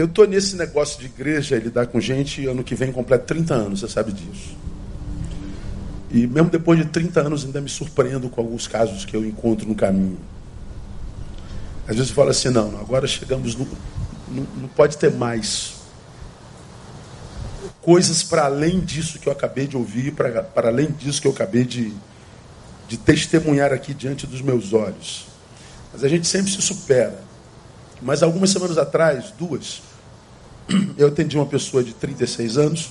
Eu estou nesse negócio de igreja e lidar com gente, ano que vem completo 30 anos, você sabe disso. E mesmo depois de 30 anos ainda me surpreendo com alguns casos que eu encontro no caminho. Às vezes eu falo assim, não, agora chegamos no. Não, não pode ter mais coisas para além disso que eu acabei de ouvir, para, além disso que eu acabei de, de testemunhar aqui diante dos meus olhos. Mas a gente sempre se supera. Mas algumas semanas atrás, duas, eu atendi uma pessoa de 36 anos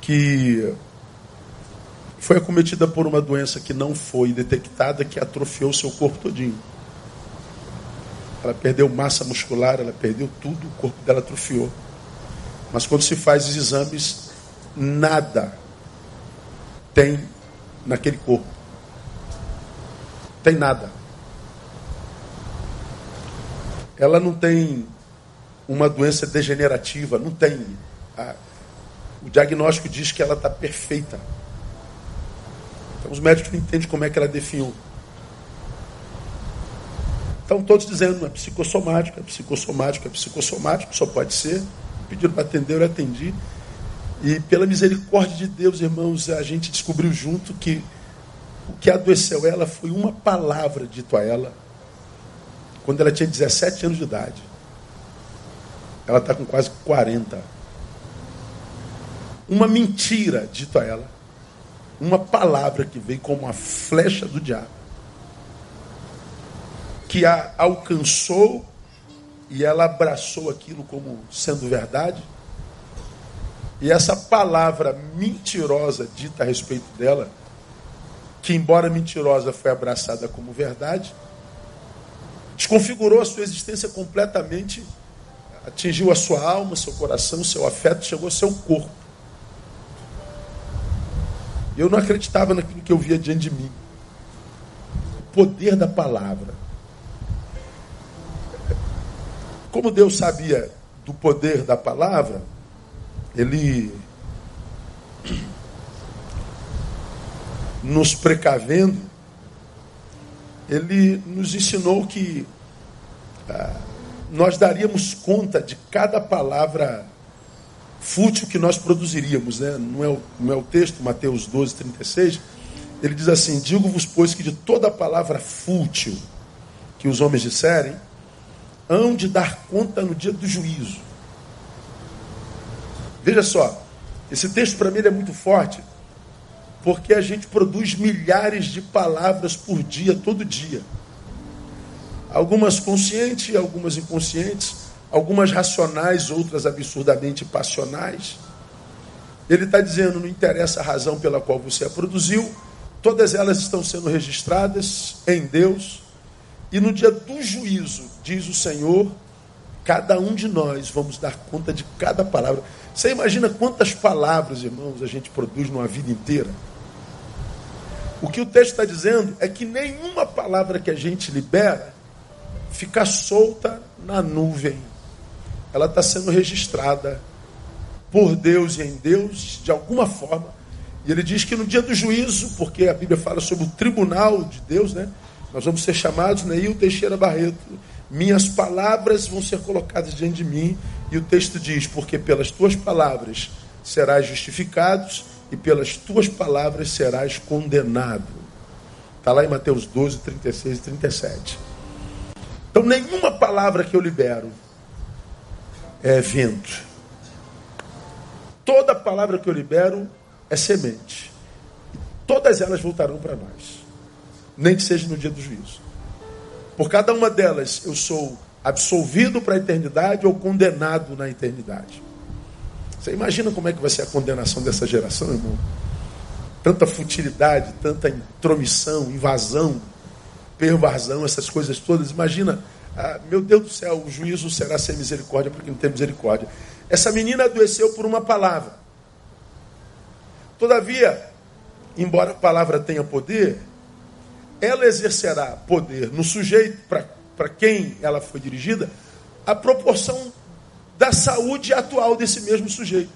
que foi acometida por uma doença que não foi detectada, que atrofiou seu corpo todinho. Ela perdeu massa muscular, ela perdeu tudo, o corpo dela atrofiou. Mas quando se faz os exames, nada tem naquele corpo. Tem nada. Ela não tem uma doença degenerativa, não tem. O diagnóstico diz que ela está perfeita. Então os médicos não entendem como é que ela definiu. Estão todos dizendo, é psicossomático, é psicossomático, é psicossomático, só pode ser. Pediram para atender, eu atendi. E pela misericórdia de Deus, irmãos, a gente descobriu junto que o que adoeceu ela foi uma palavra dito a ela quando ela tinha 17 anos de idade. Ela está com quase 40. Uma mentira dito a ela. Uma palavra que veio como uma flecha do diabo. Que a alcançou e ela abraçou aquilo como sendo verdade. E essa palavra mentirosa dita a respeito dela, que embora mentirosa foi abraçada como verdade, desconfigurou a sua existência completamente atingiu a sua alma, seu coração, seu afeto, chegou ao seu corpo. Eu não acreditava naquilo que eu via diante de mim. O poder da palavra. Como Deus sabia do poder da palavra, Ele nos precavendo, Ele nos ensinou que ah, nós daríamos conta de cada palavra fútil que nós produziríamos. Né? Não, é o, não é o texto, Mateus 12, 36. Ele diz assim: Digo-vos, pois, que de toda palavra fútil que os homens disserem, hão de dar conta no dia do juízo. Veja só, esse texto para mim é muito forte, porque a gente produz milhares de palavras por dia, todo dia. Algumas conscientes, algumas inconscientes, algumas racionais, outras absurdamente passionais. Ele está dizendo: não interessa a razão pela qual você a produziu, todas elas estão sendo registradas em Deus, e no dia do juízo, diz o Senhor, cada um de nós vamos dar conta de cada palavra. Você imagina quantas palavras, irmãos, a gente produz numa vida inteira? O que o texto está dizendo é que nenhuma palavra que a gente libera fica solta na nuvem. Ela está sendo registrada por Deus e em Deus, de alguma forma. E ele diz que no dia do juízo, porque a Bíblia fala sobre o tribunal de Deus, né? Nós vamos ser chamados, Neil Teixeira Barreto. Minhas palavras vão ser colocadas diante de mim. E o texto diz: Porque pelas tuas palavras serás justificados, e pelas tuas palavras serás condenado. Está lá em Mateus 12, 36 e 37. Então, nenhuma palavra que eu libero é vento. Toda palavra que eu libero é semente. Todas elas voltarão para nós. Nem que seja no dia do juízo. Por cada uma delas, eu sou absolvido para a eternidade ou condenado na eternidade. Você imagina como é que vai ser a condenação dessa geração, irmão? Tanta futilidade, tanta intromissão, invasão, pervasão, essas coisas todas. Imagina, ah, meu Deus do céu, o juízo será sem misericórdia porque não tem misericórdia. Essa menina adoeceu por uma palavra. Todavia, embora a palavra tenha poder, ela exercerá poder no sujeito para quem ela foi dirigida, a proporção da saúde atual desse mesmo sujeito.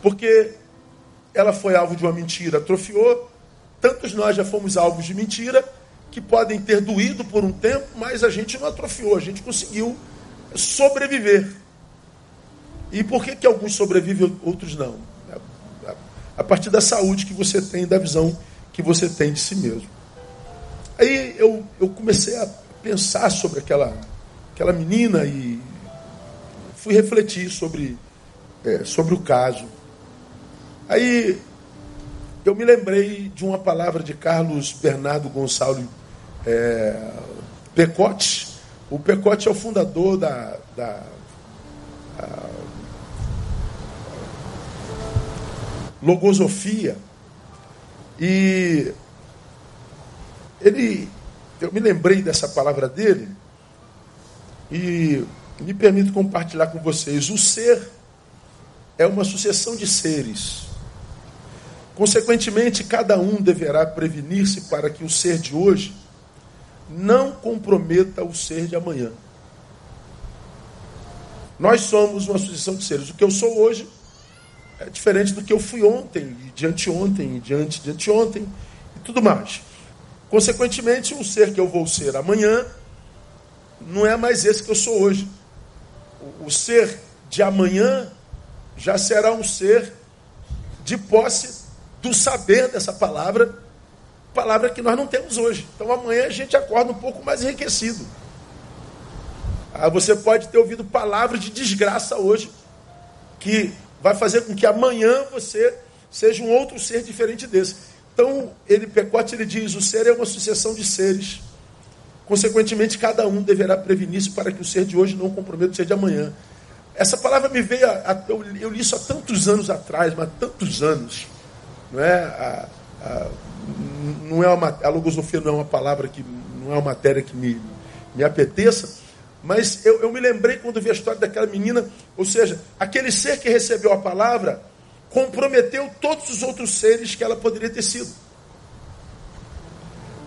Porque ela foi alvo de uma mentira, atrofiou, Tantos nós já fomos alvos de mentira que podem ter doído por um tempo, mas a gente não atrofiou, a gente conseguiu sobreviver. E por que, que alguns sobrevivem outros não? A partir da saúde que você tem, da visão que você tem de si mesmo. Aí eu, eu comecei a pensar sobre aquela, aquela menina e fui refletir sobre, é, sobre o caso. Aí eu me lembrei de uma palavra de Carlos Bernardo Gonçalves é, Pecote. O Pecote é o fundador da, da logosofia. E ele, eu me lembrei dessa palavra dele e me permito compartilhar com vocês. O ser é uma sucessão de seres. Consequentemente, cada um deverá prevenir-se para que o ser de hoje não comprometa o ser de amanhã. Nós somos uma sucessão de seres. O que eu sou hoje é diferente do que eu fui ontem, e de anteontem, e de ante de anteontem, e tudo mais. Consequentemente, o ser que eu vou ser amanhã não é mais esse que eu sou hoje. O ser de amanhã já será um ser de posse do saber dessa palavra, palavra que nós não temos hoje. Então amanhã a gente acorda um pouco mais enriquecido. Ah, você pode ter ouvido palavras de desgraça hoje, que vai fazer com que amanhã você seja um outro ser diferente desse. Então, ele, Pecote, ele diz, o ser é uma sucessão de seres. Consequentemente, cada um deverá prevenir-se para que o ser de hoje não comprometa o ser de amanhã. Essa palavra me veio, a, a, eu, eu, li isso há tantos anos atrás, mas tantos anos. Não é, a, não é uma, a logosofia não é uma palavra que, não é uma matéria que me, me apeteça, mas eu, eu me lembrei quando vi a história daquela menina, ou seja, aquele ser que recebeu a palavra comprometeu todos os outros seres que ela poderia ter sido.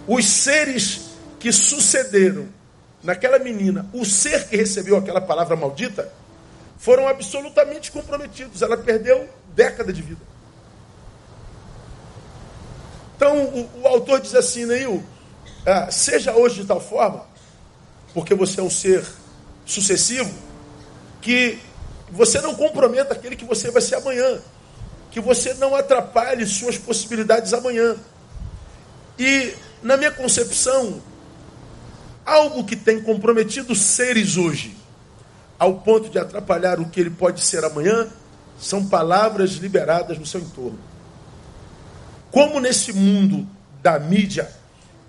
Os seres que sucederam naquela menina, o ser que recebeu aquela palavra maldita, foram absolutamente comprometidos. Ela perdeu década de vida. Então o, o autor diz assim, Neil, ah, seja hoje de tal forma porque você é um ser sucessivo, que você não comprometa aquele que você vai ser amanhã, que você não atrapalhe suas possibilidades amanhã. E, na minha concepção, algo que tem comprometido seres hoje, ao ponto de atrapalhar o que ele pode ser amanhã, são palavras liberadas no seu entorno. Como nesse mundo da mídia,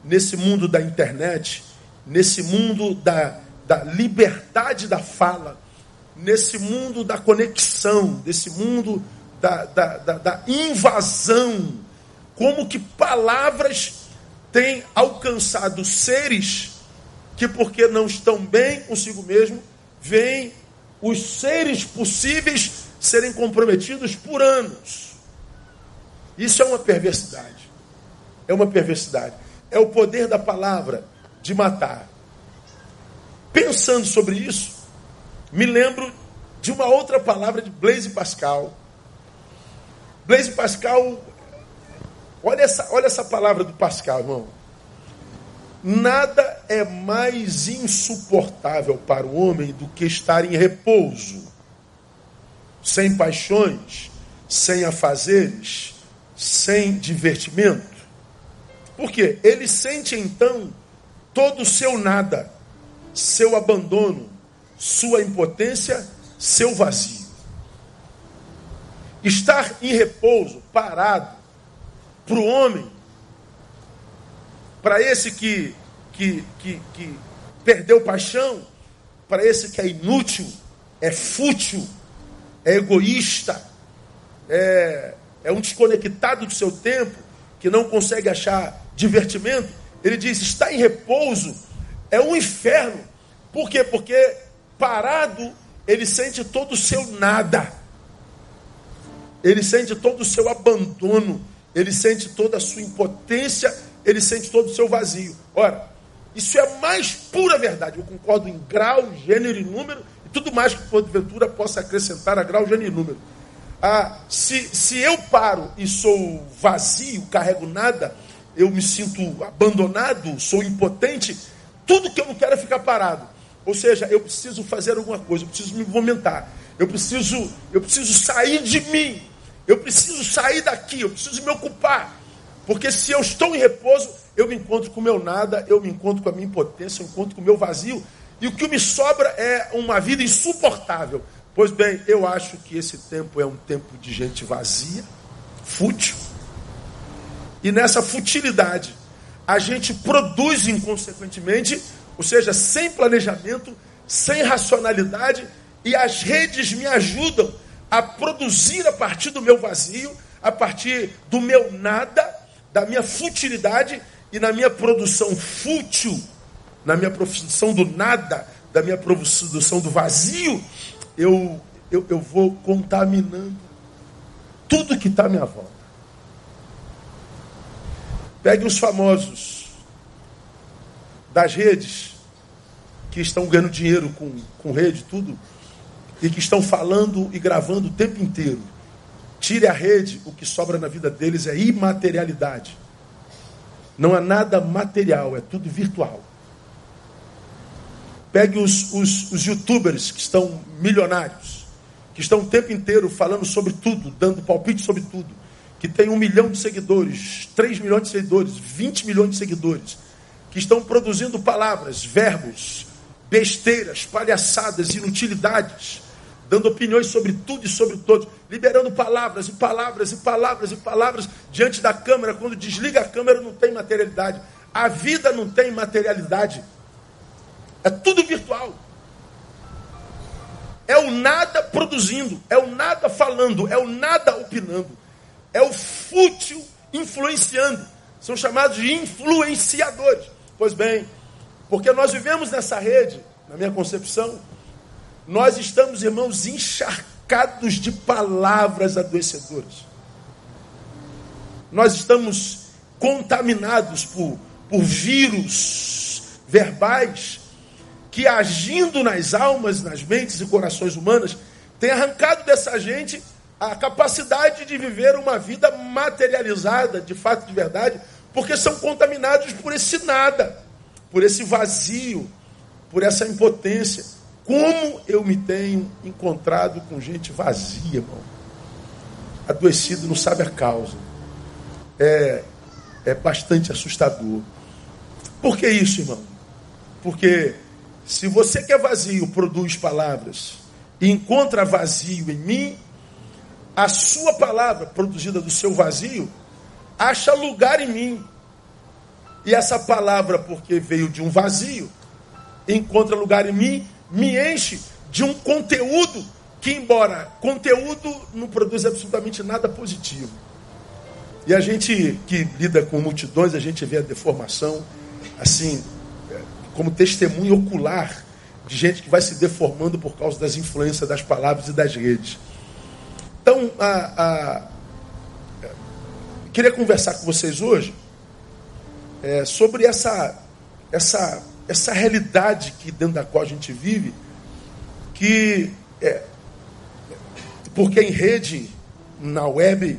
nesse mundo da internet, nesse mundo da, da liberdade da fala, nesse mundo da conexão, desse mundo da, da, da, da invasão, como que palavras têm alcançado seres que, porque não estão bem consigo mesmo, veem os seres possíveis serem comprometidos por anos. Isso é uma perversidade. É uma perversidade. É o poder da palavra de matar. Pensando sobre isso, me lembro de uma outra palavra de Blaise Pascal. Blaise Pascal, olha essa, olha essa palavra do Pascal, irmão. Nada é mais insuportável para o homem do que estar em repouso, sem paixões, sem afazeres, sem divertimento. Por quê? Ele sente então todo o seu nada, seu abandono, sua impotência, seu vazio. Estar em repouso, parado, para o homem, para esse que, que, que, que perdeu paixão, para esse que é inútil, é fútil, é egoísta, é, é um desconectado do seu tempo, que não consegue achar divertimento, ele diz: está em repouso, é um inferno. Por quê? Porque parado, ele sente todo o seu nada, ele sente todo o seu abandono, ele sente toda a sua impotência, ele sente todo o seu vazio. Ora, isso é a mais pura verdade. Eu concordo em grau, gênero e número, e tudo mais que porventura possa acrescentar a grau, gênero e número. Ah, se, se eu paro e sou vazio, carrego nada, eu me sinto abandonado, sou impotente, tudo que eu não quero é ficar parado. Ou seja, eu preciso fazer alguma coisa, eu preciso me movimentar, eu preciso, eu preciso sair de mim, eu preciso sair daqui, eu preciso me ocupar. Porque se eu estou em repouso, eu me encontro com o meu nada, eu me encontro com a minha impotência, eu me encontro com o meu vazio, e o que me sobra é uma vida insuportável. Pois bem, eu acho que esse tempo é um tempo de gente vazia, fútil. E nessa futilidade, a gente produz inconsequentemente, ou seja, sem planejamento, sem racionalidade, e as redes me ajudam a produzir a partir do meu vazio, a partir do meu nada, da minha futilidade e na minha produção fútil, na minha produção do nada, da minha produção do vazio, eu, eu, eu vou contaminando tudo que está à minha volta. Pegue os famosos das redes que estão ganhando dinheiro com, com rede, tudo, e que estão falando e gravando o tempo inteiro. Tire a rede, o que sobra na vida deles é imaterialidade. Não há nada material, é tudo virtual. Pegue os, os, os youtubers que estão milionários, que estão o tempo inteiro falando sobre tudo, dando palpite sobre tudo, que tem um milhão de seguidores, três milhões de seguidores, 20 milhões de seguidores, que estão produzindo palavras, verbos, besteiras, palhaçadas, inutilidades, dando opiniões sobre tudo e sobre todos, liberando palavras e palavras e palavras e palavras diante da câmera. Quando desliga a câmera, não tem materialidade. A vida não tem materialidade. É tudo virtual. É o nada produzindo, é o nada falando, é o nada opinando, é o fútil influenciando. São chamados de influenciadores. Pois bem, porque nós vivemos nessa rede, na minha concepção, nós estamos, irmãos, encharcados de palavras adoecedoras. Nós estamos contaminados por, por vírus verbais que agindo nas almas, nas mentes e corações humanas, tem arrancado dessa gente a capacidade de viver uma vida materializada, de fato, de verdade, porque são contaminados por esse nada, por esse vazio, por essa impotência. Como eu me tenho encontrado com gente vazia, irmão? Adoecido, não sabe a causa. É, é bastante assustador. Por que isso, irmão? Porque se você que é vazio produz palavras e encontra vazio em mim, a sua palavra produzida do seu vazio acha lugar em mim. E essa palavra, porque veio de um vazio, encontra lugar em mim, me enche de um conteúdo que, embora conteúdo, não produz absolutamente nada positivo. E a gente que lida com multidões, a gente vê a deformação assim como testemunho ocular de gente que vai se deformando por causa das influências das palavras e das redes. Então, a, a, queria conversar com vocês hoje é, sobre essa, essa, essa realidade que dentro da qual a gente vive, que é, porque em rede, na web,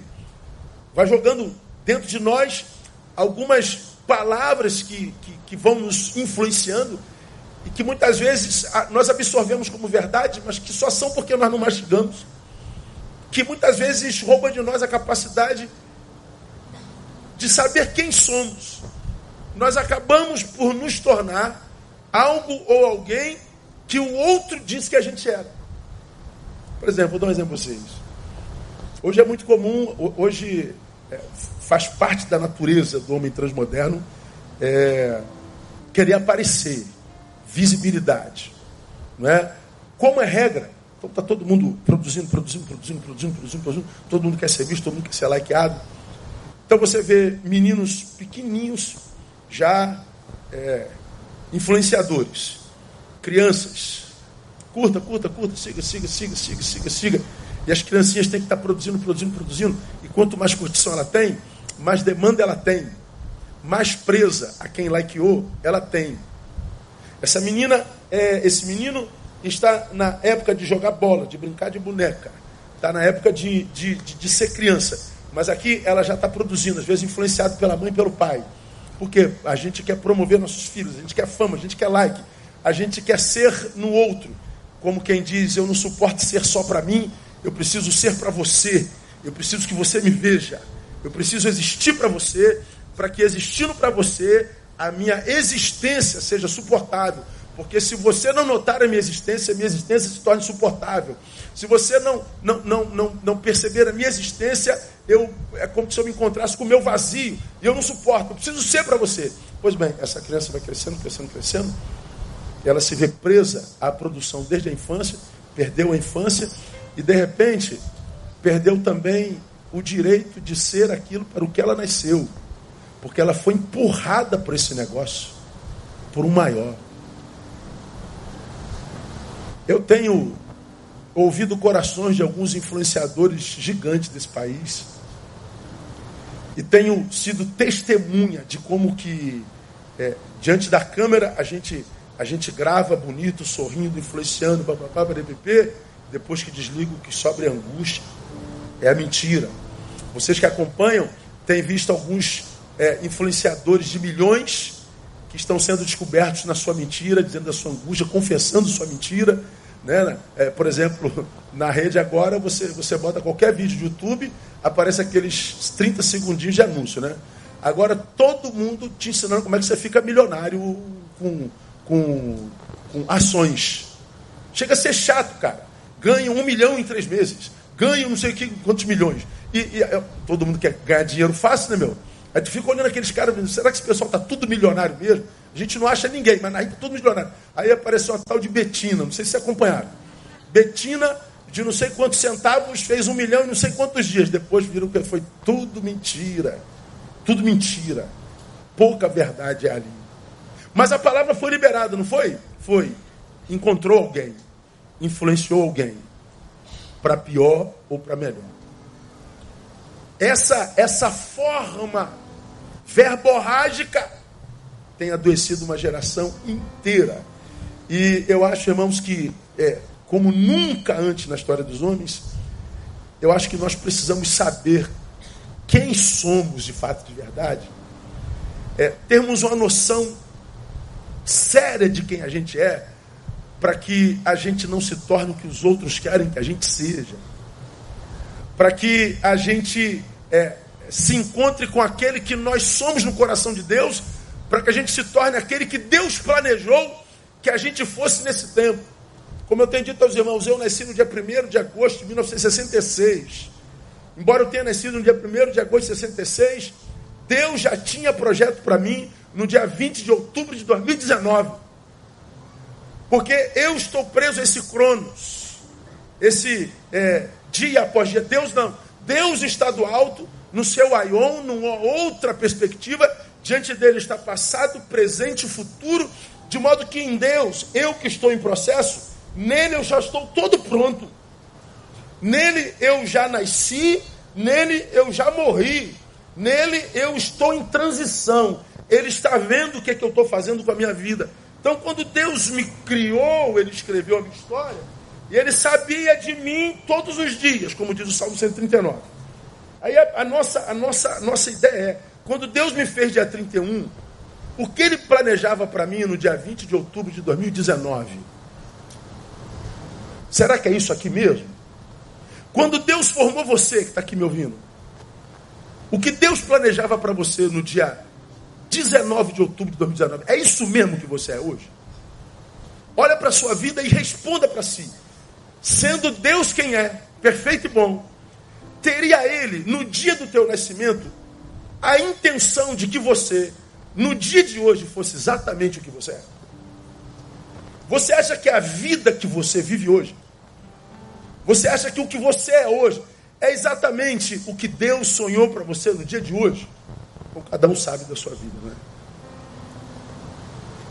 vai jogando dentro de nós algumas palavras que, que, que vão nos influenciando e que muitas vezes nós absorvemos como verdade, mas que só são porque nós não mastigamos. Que muitas vezes roubam de nós a capacidade de saber quem somos. Nós acabamos por nos tornar algo ou alguém que o outro disse que a gente era. Por exemplo, vou dar um exemplo para vocês. Hoje é muito comum, hoje é, faz parte da natureza do homem transmoderno é, querer aparecer, visibilidade. Não é? Como é regra, então está todo mundo produzindo, produzindo, produzindo, produzindo, produzindo, produzindo, todo mundo quer ser visto, todo mundo quer ser likeado. Então você vê meninos pequenininhos já é, influenciadores, crianças, curta, curta, curta, siga, siga, siga, siga, siga, siga. E as criancinhas têm que estar produzindo, produzindo, produzindo. E quanto mais curtição ela tem, mais demanda ela tem. Mais presa a quem likeou ela tem. Essa menina, é, esse menino está na época de jogar bola, de brincar de boneca. Está na época de, de, de, de ser criança. Mas aqui ela já está produzindo, às vezes influenciado pela mãe e pelo pai. Porque a gente quer promover nossos filhos, a gente quer fama, a gente quer like, a gente quer ser no outro. Como quem diz, eu não suporto ser só para mim, eu preciso ser para você. Eu preciso que você me veja. Eu preciso existir para você, para que existindo para você, a minha existência seja suportável. Porque se você não notar a minha existência, a minha existência se torna insuportável. Se você não, não, não, não, não perceber a minha existência, eu, é como se eu me encontrasse com o meu vazio. E eu não suporto, eu preciso ser para você. Pois bem, essa criança vai crescendo, crescendo, crescendo. Ela se vê presa à produção desde a infância, perdeu a infância e de repente perdeu também o direito de ser aquilo para o que ela nasceu. Porque ela foi empurrada por esse negócio, por um maior. Eu tenho ouvido corações de alguns influenciadores gigantes desse país e tenho sido testemunha de como que é, diante da câmera a gente a gente grava bonito, sorrindo, influenciando, bbb, depois que desligo que sobre angústia. É a mentira. Vocês que acompanham têm visto alguns é, influenciadores de milhões que estão sendo descobertos na sua mentira, dizendo da sua angústia, confessando sua mentira. Né? É, por exemplo, na rede agora você, você bota qualquer vídeo de YouTube, aparece aqueles 30 segundinhos de anúncio. Né? Agora todo mundo te ensinando como é que você fica milionário com, com, com ações. Chega a ser chato, cara. Ganha um milhão em três meses. Ganha não sei que, quantos milhões. E, e todo mundo quer ganhar dinheiro fácil, né, meu? Aí tu fica olhando aqueles caras, será que esse pessoal está tudo milionário mesmo? A gente não acha ninguém, mas aí está tudo milionário. Aí apareceu uma tal de Betina, não sei se acompanharam. Betina, de não sei quantos centavos, fez um milhão e não sei quantos dias. Depois viram que foi tudo mentira. Tudo mentira. Pouca verdade é ali. Mas a palavra foi liberada, não foi? Foi. Encontrou alguém. Influenciou alguém. Para pior ou para melhor. Essa, essa forma verborrágica tem adoecido uma geração inteira. E eu acho, irmãos, que, é, como nunca antes na história dos homens, eu acho que nós precisamos saber quem somos de fato de verdade, é, termos uma noção séria de quem a gente é, para que a gente não se torne o que os outros querem que a gente seja, para que a gente é, se encontre com aquele que nós somos no coração de Deus, para que a gente se torne aquele que Deus planejou que a gente fosse nesse tempo. Como eu tenho dito aos irmãos, eu nasci no dia 1 de agosto de 1966. Embora eu tenha nascido no dia 1 de agosto de 66, Deus já tinha projeto para mim no dia 20 de outubro de 2019. Porque eu estou preso a esse cronos, esse é, dia após dia. Deus não. Deus está do alto no seu aion, numa outra perspectiva, diante dele está passado, presente e futuro, de modo que em Deus, eu que estou em processo, nele eu já estou todo pronto. Nele eu já nasci, nele eu já morri, nele eu estou em transição. Ele está vendo o que, é que eu estou fazendo com a minha vida. Então, quando Deus me criou, Ele escreveu a minha história, e Ele sabia de mim todos os dias, como diz o Salmo 139. Aí a, a, nossa, a, nossa, a nossa ideia é: quando Deus me fez dia 31, o que ele planejava para mim no dia 20 de outubro de 2019? Será que é isso aqui mesmo? Quando Deus formou você, que está aqui me ouvindo, o que Deus planejava para você no dia 19 de outubro de 2019, é isso mesmo que você é hoje? Olha para a sua vida e responda para si. Sendo Deus quem é, perfeito e bom, teria ele, no dia do teu nascimento, a intenção de que você, no dia de hoje, fosse exatamente o que você é? Você acha que a vida que você vive hoje, você acha que o que você é hoje, é exatamente o que Deus sonhou para você no dia de hoje? Ou cada um sabe da sua vida, não é?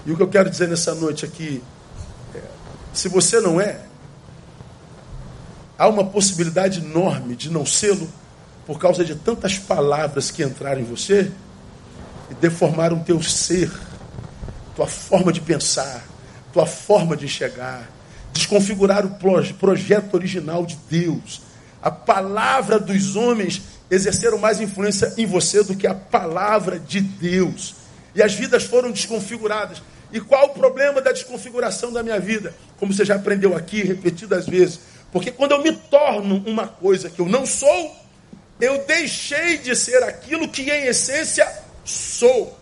E o que eu quero dizer nessa noite aqui, é, se você não é, há uma possibilidade enorme de não sê-lo por causa de tantas palavras que entraram em você e deformaram teu ser, tua forma de pensar, tua forma de enxergar, desconfigurar o projeto original de Deus. A palavra dos homens exerceram mais influência em você do que a palavra de Deus. E as vidas foram desconfiguradas. E qual o problema da desconfiguração da minha vida? Como você já aprendeu aqui repetidas vezes. Porque quando eu me torno uma coisa que eu não sou, eu deixei de ser aquilo que em essência sou.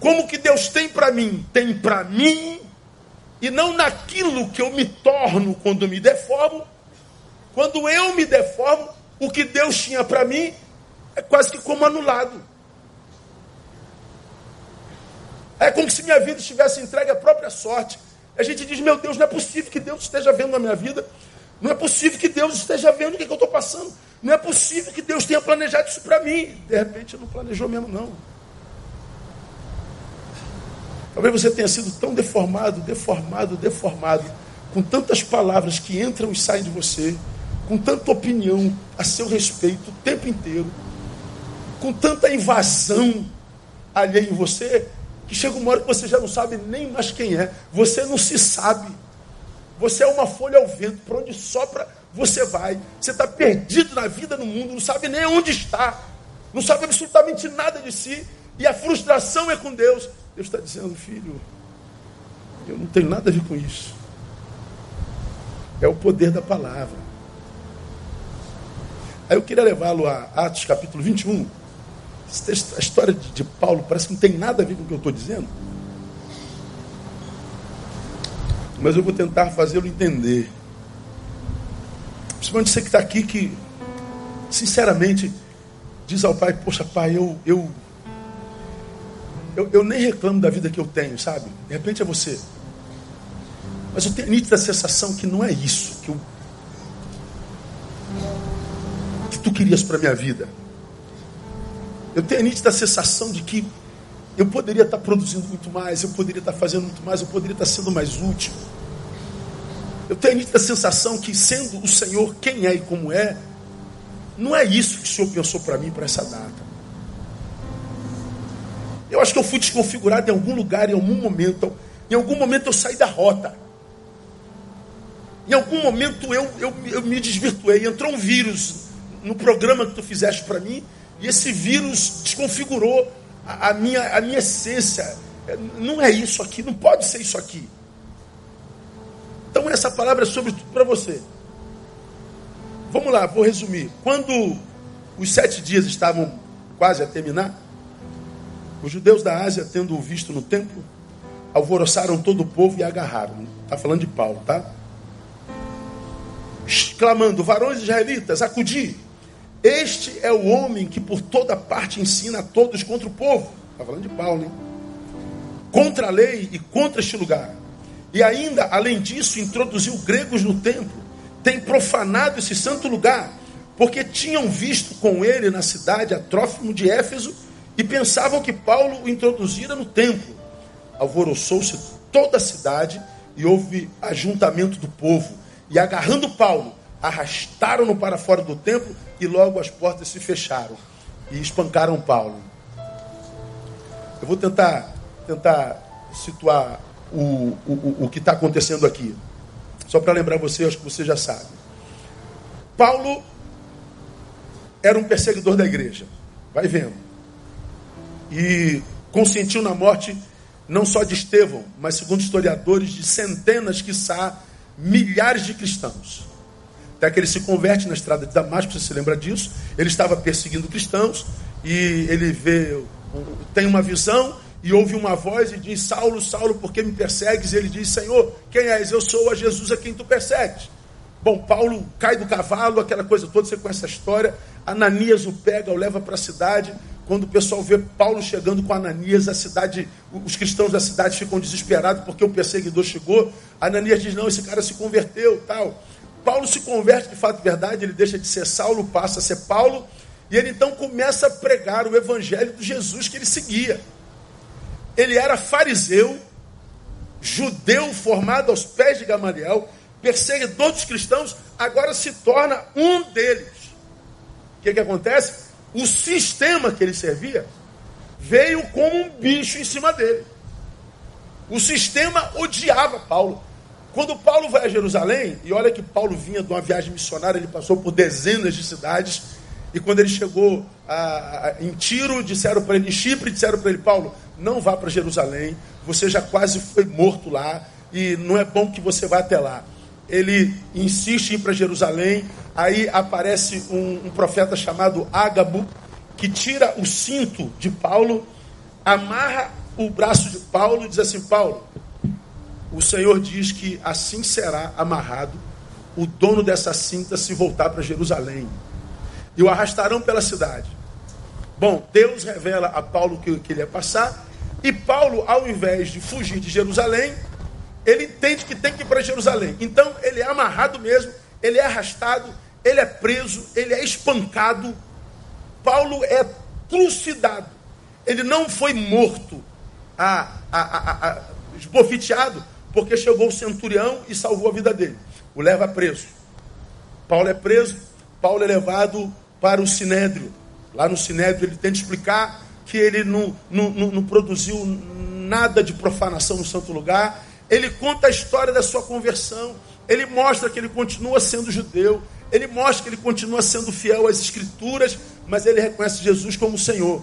Como que Deus tem para mim? Tem para mim e não naquilo que eu me torno quando me deformo. Quando eu me deformo, o que Deus tinha para mim é quase que como anulado. É como se minha vida estivesse entregue à própria sorte. A gente diz, meu Deus, não é possível que Deus esteja vendo na minha vida. Não é possível que Deus esteja vendo o que, é que eu estou passando. Não é possível que Deus tenha planejado isso para mim. De repente não planejou mesmo, não. Talvez você tenha sido tão deformado, deformado, deformado, com tantas palavras que entram e saem de você, com tanta opinião a seu respeito o tempo inteiro, com tanta invasão alheia em você, que chega uma hora que você já não sabe nem mais quem é. Você não se sabe. Você é uma folha ao vento, para onde sopra, você vai. Você está perdido na vida, no mundo, não sabe nem onde está, não sabe absolutamente nada de si, e a frustração é com Deus. Deus está dizendo, filho, eu não tenho nada a ver com isso. É o poder da palavra. Aí eu queria levá-lo a Atos capítulo 21 a história de Paulo parece que não tem nada a ver com o que eu estou dizendo. Mas eu vou tentar fazê-lo entender. Principalmente você que está aqui, que sinceramente diz ao pai: Poxa, pai, eu, eu, eu, eu nem reclamo da vida que eu tenho, sabe? De repente é você. Mas eu tenho a nítida sensação que não é isso que, eu, tu querias para a minha vida. Eu tenho a nítida sensação de que eu poderia estar produzindo muito mais, eu poderia estar fazendo muito mais, eu poderia estar sendo mais útil. Eu tenho a nítida sensação que, sendo o Senhor quem é e como é, não é isso que o Senhor pensou para mim para essa data. Eu acho que eu fui desconfigurado em algum lugar, em algum momento. Em algum momento eu saí da rota. Em algum momento eu, eu, eu me desvirtuei. Entrou um vírus no programa que tu fizeste para mim e esse vírus desconfigurou a, a, minha, a minha essência. É, não é isso aqui, não pode ser isso aqui. Então essa palavra é sobretudo para você. Vamos lá, vou resumir. Quando os sete dias estavam quase a terminar, os judeus da Ásia, tendo visto no templo, alvoroçaram todo o povo e agarraram. Está falando de Paulo, tá? Exclamando, varões israelitas, acudi. Este é o homem que por toda parte ensina a todos contra o povo. Está falando de Paulo, hein? Contra a lei e contra este lugar. E ainda, além disso, introduziu gregos no templo. Tem profanado esse santo lugar, porque tinham visto com ele na cidade a Trófimo de Éfeso e pensavam que Paulo o introduzira no templo. Alvoroçou-se toda a cidade e houve ajuntamento do povo. E agarrando Paulo, arrastaram-no para fora do templo e logo as portas se fecharam e espancaram Paulo. Eu vou tentar, tentar situar o, o, o que está acontecendo aqui. Só para lembrar você, acho que você já sabe. Paulo era um perseguidor da igreja. Vai vendo. E consentiu na morte não só de Estevão, mas segundo historiadores, de centenas, quiçá, milhares de cristãos. Até que ele se converte na estrada de Damasco, você se lembra disso? Ele estava perseguindo cristãos e ele vê, tem uma visão e ouve uma voz e diz: Saulo, Saulo, por que me persegues? E ele diz: Senhor, quem és? Eu sou a Jesus a quem tu persegues. Bom, Paulo cai do cavalo, aquela coisa toda, você conhece a história. Ananias o pega, o leva para a cidade. Quando o pessoal vê Paulo chegando com Ananias, a cidade, os cristãos da cidade ficam desesperados porque o perseguidor chegou. Ananias diz: Não, esse cara se converteu, tal. Paulo se converte de fato e verdade, ele deixa de ser Saulo, passa a ser Paulo, e ele então começa a pregar o evangelho de Jesus que ele seguia. Ele era fariseu, judeu formado aos pés de Gamaliel, perseguidor dos cristãos, agora se torna um deles. O que, que acontece? O sistema que ele servia veio como um bicho em cima dele. O sistema odiava Paulo quando Paulo vai a Jerusalém, e olha que Paulo vinha de uma viagem missionária, ele passou por dezenas de cidades, e quando ele chegou a, a, em Tiro, disseram para ele, em Chipre, disseram para ele, Paulo, não vá para Jerusalém, você já quase foi morto lá, e não é bom que você vá até lá. Ele insiste em ir para Jerusalém, aí aparece um, um profeta chamado Ágabo, que tira o cinto de Paulo, amarra o braço de Paulo e diz assim: Paulo, o Senhor diz que assim será amarrado o dono dessa cinta se voltar para Jerusalém. E o arrastarão pela cidade. Bom, Deus revela a Paulo que, ele ia passar. E Paulo, ao invés de fugir de Jerusalém, ele entende que tem que ir para Jerusalém. Então, ele é amarrado mesmo, ele é arrastado, ele é preso, ele é espancado. Paulo é trucidado. Ele não foi morto, a, a, a, porque chegou o centurião e salvou a vida dele. O leva preso. Paulo é preso, Paulo é levado para o Sinédrio. Lá no Sinédrio ele tenta explicar que ele não, não, não, não produziu nada de profanação no santo lugar. Ele conta a história da sua conversão. Ele mostra que ele continua sendo judeu. Ele mostra que ele continua sendo fiel às escrituras, mas ele reconhece Jesus como Senhor.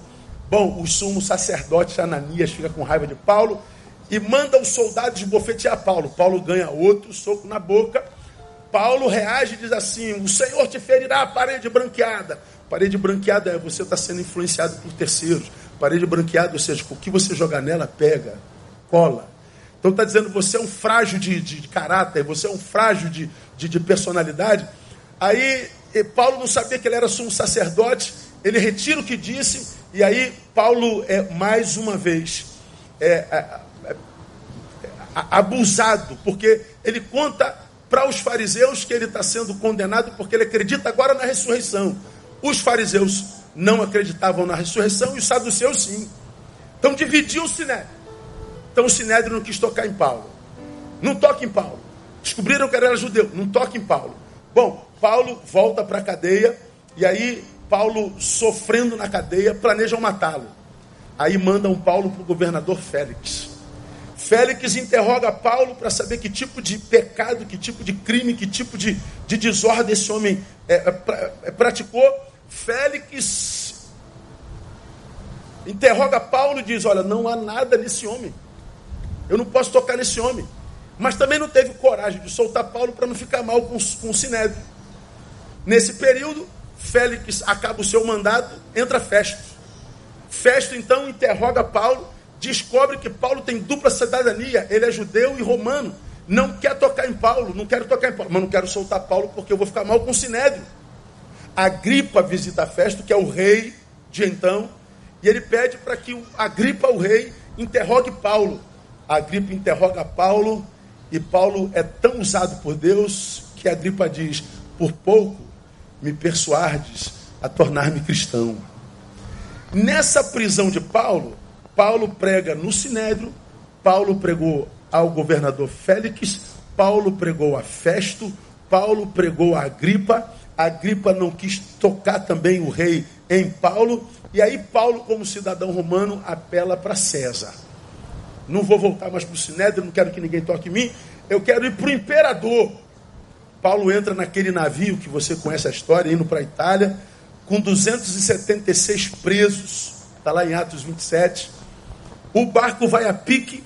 Bom, o sumo sacerdote Ananias fica com raiva de Paulo e manda os soldados bofetear Paulo. Paulo ganha outro soco na boca. Paulo reage e diz assim: O Senhor te ferirá a parede branqueada. Parede branqueada é você está sendo influenciado por terceiros. Parede branqueada, ou seja, o que você jogar nela pega, cola. Então está dizendo você é um frágil de, de, de caráter, você é um frágil de, de, de personalidade. Aí Paulo não sabia que ele era sumo sacerdote, ele retira o que disse, e aí Paulo é mais uma vez é, abusado, porque ele conta para os fariseus que ele está sendo condenado porque ele acredita agora na ressurreição. Os fariseus não acreditavam na ressurreição e os saduceus sim. Então dividiu o sinédrio. Então o sinédrio não quis tocar em Paulo. Não toque em Paulo. Descobriram que era judeu. Não toque em Paulo. Bom, Paulo volta para a cadeia e aí Paulo, sofrendo na cadeia, planejam matá-lo. Aí mandam Paulo para o governador Félix. Félix interroga Paulo para saber que tipo de pecado, que tipo de crime, que tipo de, de desordem esse homem é, é, é, praticou. Félix interroga Paulo e diz: Olha, não há nada nesse homem. Eu não posso tocar nesse homem. Mas também não teve coragem de soltar Paulo para não ficar mal com, com o Sinédrio. Nesse período, Félix acaba o seu mandato, entra Festo. Festo então interroga Paulo, descobre que Paulo tem dupla cidadania, ele é judeu e romano. Não quer tocar em Paulo, não quero tocar em Paulo, mas não quero soltar Paulo porque eu vou ficar mal com o Sinédrio. Agripa visita Festo, que é o rei de então, e ele pede para que Agripa, o rei, interrogue Paulo. Agripa interroga Paulo, e Paulo é tão usado por Deus que Agripa diz: por pouco me persuardes a tornar-me cristão. Nessa prisão de Paulo, Paulo prega no Sinédrio, Paulo pregou ao governador Félix, Paulo pregou a Festo, Paulo pregou a Agripa, Agripa não quis tocar também o rei em Paulo, e aí Paulo, como cidadão romano, apela para César. Não vou voltar mais para o Sinédrio, não quero que ninguém toque em mim, eu quero ir para o imperador. Paulo entra naquele navio que você conhece a história, indo para a Itália, com 276 presos, está lá em Atos 27. O barco vai a pique,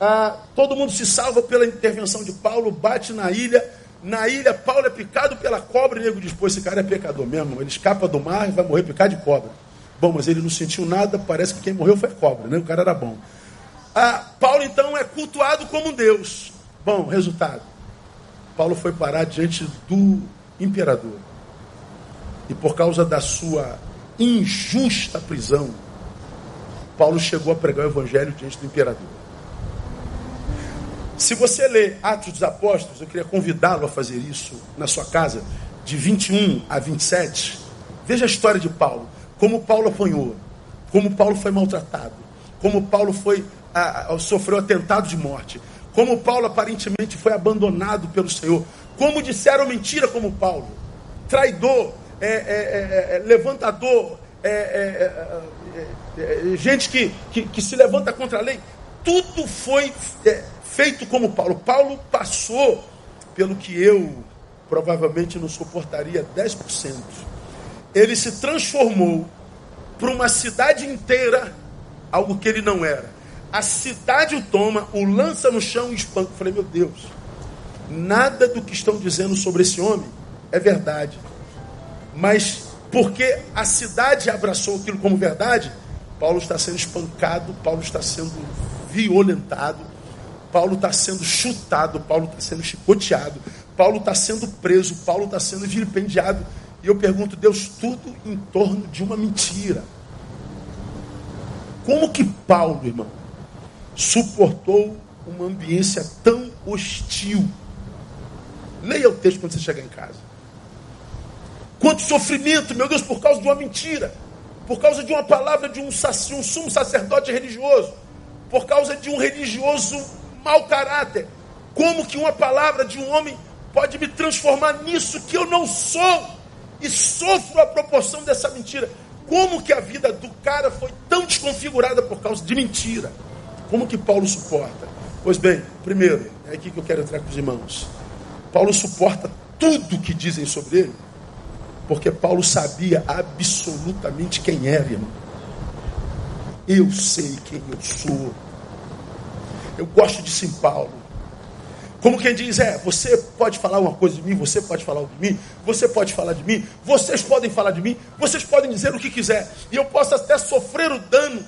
ah, todo mundo se salva pela intervenção de Paulo, bate na ilha. Na ilha, Paulo é picado pela cobra, e o nego diz: Pô, esse cara é pecador mesmo, ele escapa do mar e vai morrer picado de cobra. Bom, mas ele não sentiu nada, parece que quem morreu foi cobra, né? O cara era bom. Ah, Paulo então é cultuado como Deus. Bom, resultado Paulo foi parar diante do imperador. E por causa da sua injusta prisão, Paulo chegou a pregar o evangelho diante do imperador. Se você ler Atos dos Apóstolos, eu queria convidá-lo a fazer isso na sua casa, de 21 a 27. Veja a história de Paulo, como Paulo apanhou, como Paulo foi maltratado, como Paulo foi a, a, sofreu atentado de morte, como Paulo aparentemente foi abandonado pelo Senhor. Como disseram mentira como Paulo. Traidor, é, é, é, é levantador, é, é, gente que, que, que se levanta contra a lei. tudo foi é, feito como Paulo. Paulo passou pelo que eu provavelmente não suportaria 10%. Ele se transformou para uma cidade inteira algo que ele não era. A cidade o toma, o lança no chão e espanca. Eu falei, meu Deus, nada do que estão dizendo sobre esse homem é verdade. Mas porque a cidade abraçou aquilo como verdade, Paulo está sendo espancado, Paulo está sendo violentado, Paulo está sendo chutado, Paulo está sendo chicoteado, Paulo está sendo preso, Paulo está sendo vilipendiado. E eu pergunto, Deus, tudo em torno de uma mentira. Como que Paulo, irmão, suportou uma ambiência tão hostil? Leia o texto quando você chegar em casa. Quanto sofrimento, meu Deus, por causa de uma mentira, por causa de uma palavra de um, um sumo sacerdote religioso, por causa de um religioso mau caráter. Como que uma palavra de um homem pode me transformar nisso que eu não sou e sofro a proporção dessa mentira? Como que a vida do cara foi tão desconfigurada por causa de mentira? Como que Paulo suporta? Pois bem, primeiro, é aqui que eu quero entrar com os irmãos. Paulo suporta tudo que dizem sobre ele, porque Paulo sabia absolutamente quem era, irmão. Eu sei quem eu sou. Eu gosto de São Paulo. Como quem diz, é, você pode falar uma coisa de mim, você pode falar de mim, você pode falar de mim, vocês podem falar de mim, vocês podem dizer o que quiser, e eu posso até sofrer o dano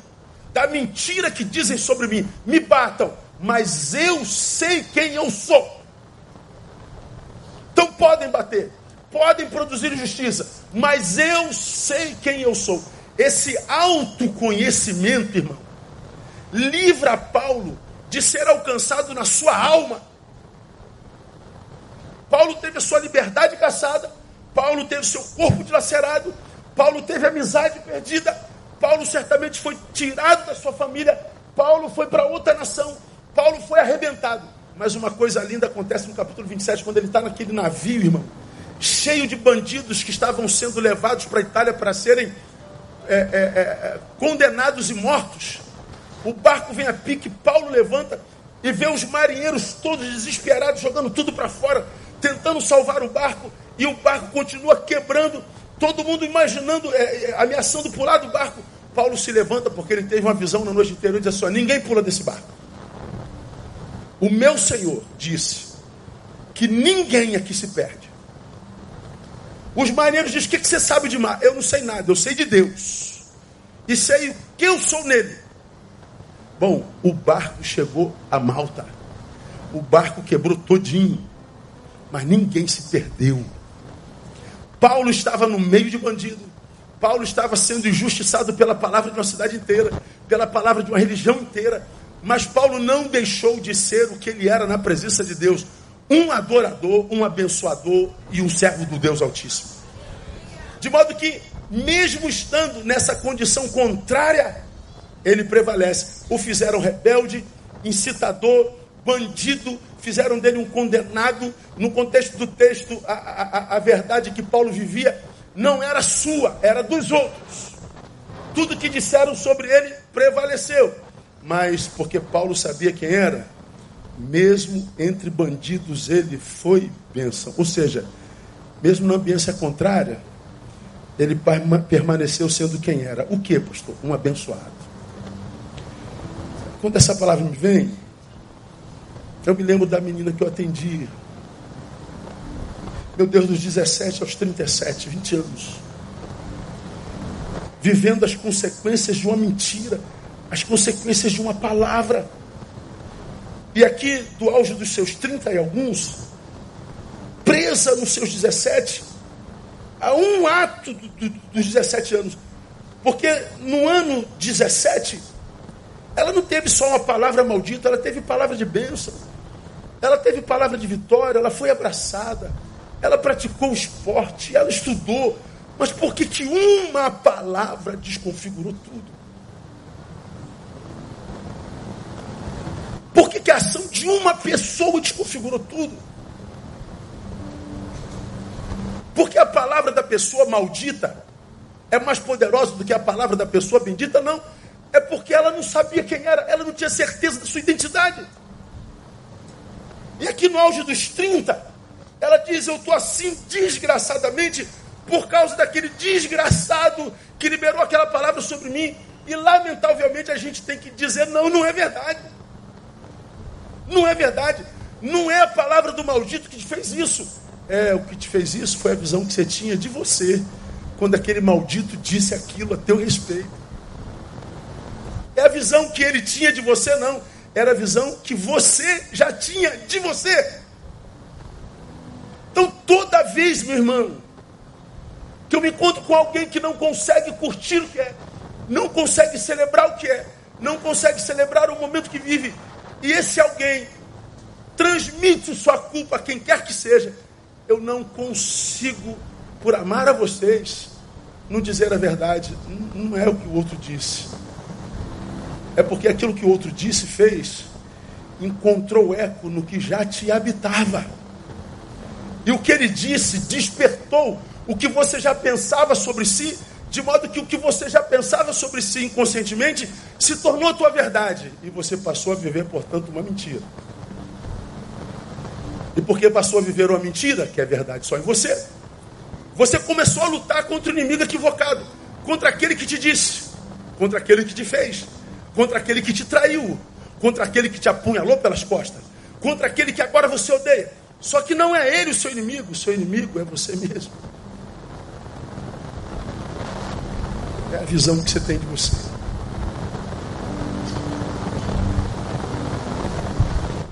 da mentira que dizem sobre mim. Me batam, mas eu sei quem eu sou. Então podem bater, podem produzir justiça, mas eu sei quem eu sou. Esse autoconhecimento, irmão, livra Paulo de ser alcançado na sua alma. Paulo teve a sua liberdade caçada, Paulo teve seu corpo dilacerado, Paulo teve amizade perdida, Paulo certamente foi tirado da sua família, Paulo foi para outra nação, Paulo foi arrebentado. Mas uma coisa linda acontece no capítulo 27, quando ele está naquele navio, irmão, cheio de bandidos que estavam sendo levados para a Itália para serem é, é, é, condenados e mortos. O barco vem a pique, Paulo levanta e vê os marinheiros todos desesperados, jogando tudo para fora, tentando salvar o barco, e o barco continua quebrando, todo mundo imaginando, é, é, ameaçando pular do barco. Paulo se levanta porque ele teve uma visão na noite inteira e diz assim: ninguém pula desse barco. O meu Senhor disse que ninguém aqui se perde. Os marinheiros dizem: O que, que você sabe de mar? Eu não sei nada, eu sei de Deus. E sei o que eu sou nele. Bom, o barco chegou a Malta. O barco quebrou todinho. Mas ninguém se perdeu. Paulo estava no meio de bandido. Paulo estava sendo injustiçado pela palavra de uma cidade inteira, pela palavra de uma religião inteira. Mas Paulo não deixou de ser o que ele era na presença de Deus: um adorador, um abençoador e um servo do Deus Altíssimo. De modo que, mesmo estando nessa condição contrária ele prevalece. O fizeram rebelde, incitador, bandido, fizeram dele um condenado. No contexto do texto, a, a, a verdade que Paulo vivia não era sua, era dos outros. Tudo que disseram sobre ele prevaleceu. Mas porque Paulo sabia quem era, mesmo entre bandidos ele foi bênção. Ou seja, mesmo na ambiência contrária, ele permaneceu sendo quem era. O que, pastor? Um abençoado. Quando essa palavra me vem, eu me lembro da menina que eu atendi. Meu Deus, dos 17 aos 37, 20 anos. Vivendo as consequências de uma mentira, as consequências de uma palavra. E aqui, do auge dos seus 30 e alguns, presa nos seus 17, a um ato do, do, dos 17 anos. Porque no ano 17, ela não teve só uma palavra maldita, ela teve palavra de bênção. Ela teve palavra de vitória, ela foi abraçada. Ela praticou esporte, ela estudou. Mas por que, que uma palavra desconfigurou tudo? Por que, que a ação de uma pessoa desconfigurou tudo? Porque a palavra da pessoa maldita é mais poderosa do que a palavra da pessoa bendita? Não. é porque ela não sabia quem era, ela não tinha certeza da sua identidade. E aqui no auge dos 30, ela diz: Eu estou assim desgraçadamente por causa daquele desgraçado que liberou aquela palavra sobre mim. E lamentavelmente a gente tem que dizer: Não, não é verdade. Não é verdade. Não é a palavra do maldito que te fez isso. É, o que te fez isso foi a visão que você tinha de você, quando aquele maldito disse aquilo a teu respeito. É a visão que ele tinha de você, não. Era a visão que você já tinha de você. Então, toda vez, meu irmão, que eu me encontro com alguém que não consegue curtir o que é, não consegue celebrar o que é, não consegue celebrar o momento que vive, e esse alguém transmite sua culpa a quem quer que seja, eu não consigo, por amar a vocês, não dizer a verdade. Não é o que o outro disse. É porque aquilo que o outro disse, fez, encontrou eco no que já te habitava. E o que ele disse despertou o que você já pensava sobre si, de modo que o que você já pensava sobre si inconscientemente se tornou a tua verdade. E você passou a viver, portanto, uma mentira. E porque passou a viver uma mentira, que é verdade só em você, você começou a lutar contra o inimigo equivocado, contra aquele que te disse, contra aquele que te fez, contra aquele que te traiu, contra aquele que te apunhalou pelas costas, contra aquele que agora você odeia. Só que não é ele o seu inimigo, o seu inimigo é você mesmo. É a visão que você tem de você.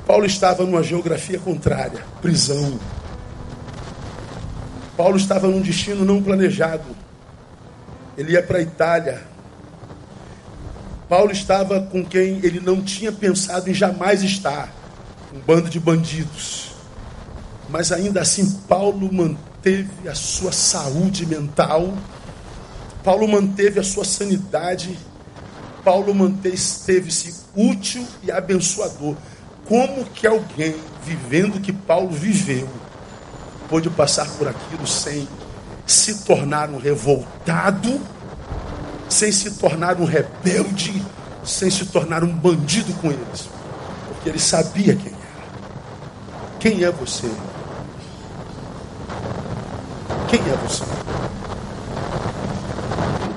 Paulo estava numa geografia contrária, prisão. Paulo estava num destino não planejado. Ele ia para a Itália. Paulo estava com quem ele não tinha pensado em jamais estar um bando de bandidos. Mas ainda assim, Paulo manteve a sua saúde mental, Paulo manteve a sua sanidade, Paulo manteve-se útil e abençoador. Como que alguém vivendo o que Paulo viveu pôde passar por aquilo sem se tornar um revoltado, sem se tornar um rebelde, sem se tornar um bandido com eles? Porque ele sabia quem era. Quem é você? Quem é você?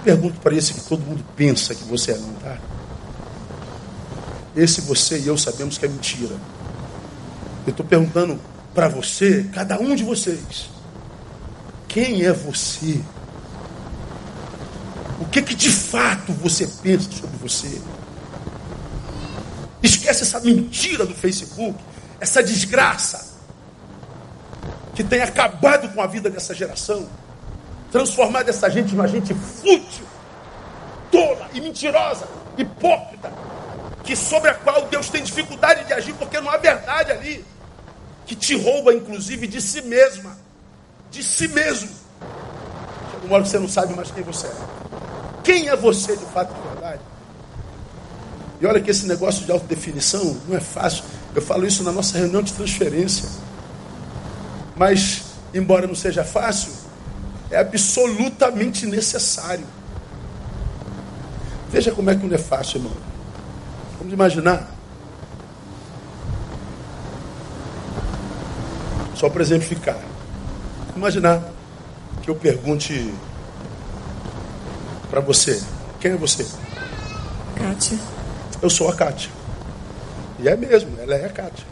Pergunto para esse que todo mundo pensa que você é, não tá? Esse você e eu sabemos que é mentira. Eu estou perguntando para você, cada um de vocês, quem é você? O que que de fato você pensa sobre você? Esquece essa mentira do Facebook, essa desgraça que tem acabado com a vida dessa geração, transformado essa gente numa gente fútil, tola e mentirosa, hipócrita, que sobre a qual Deus tem dificuldade de agir porque não há verdade ali, que te rouba inclusive de si mesma, de si mesmo. Chega uma hora que você não sabe mais quem você é. Quem é você de fato de verdade? E olha que esse negócio de autodefinição não é fácil. Eu falo isso na nossa reunião de transferência. Mas, embora não seja fácil, é absolutamente necessário. Veja como é que não é fácil, irmão. Vamos imaginar. Só para exemplificar. Imaginar que eu pergunte para você: quem é você? Kátia. Eu sou a Kátia. E é mesmo, ela é a Kátia.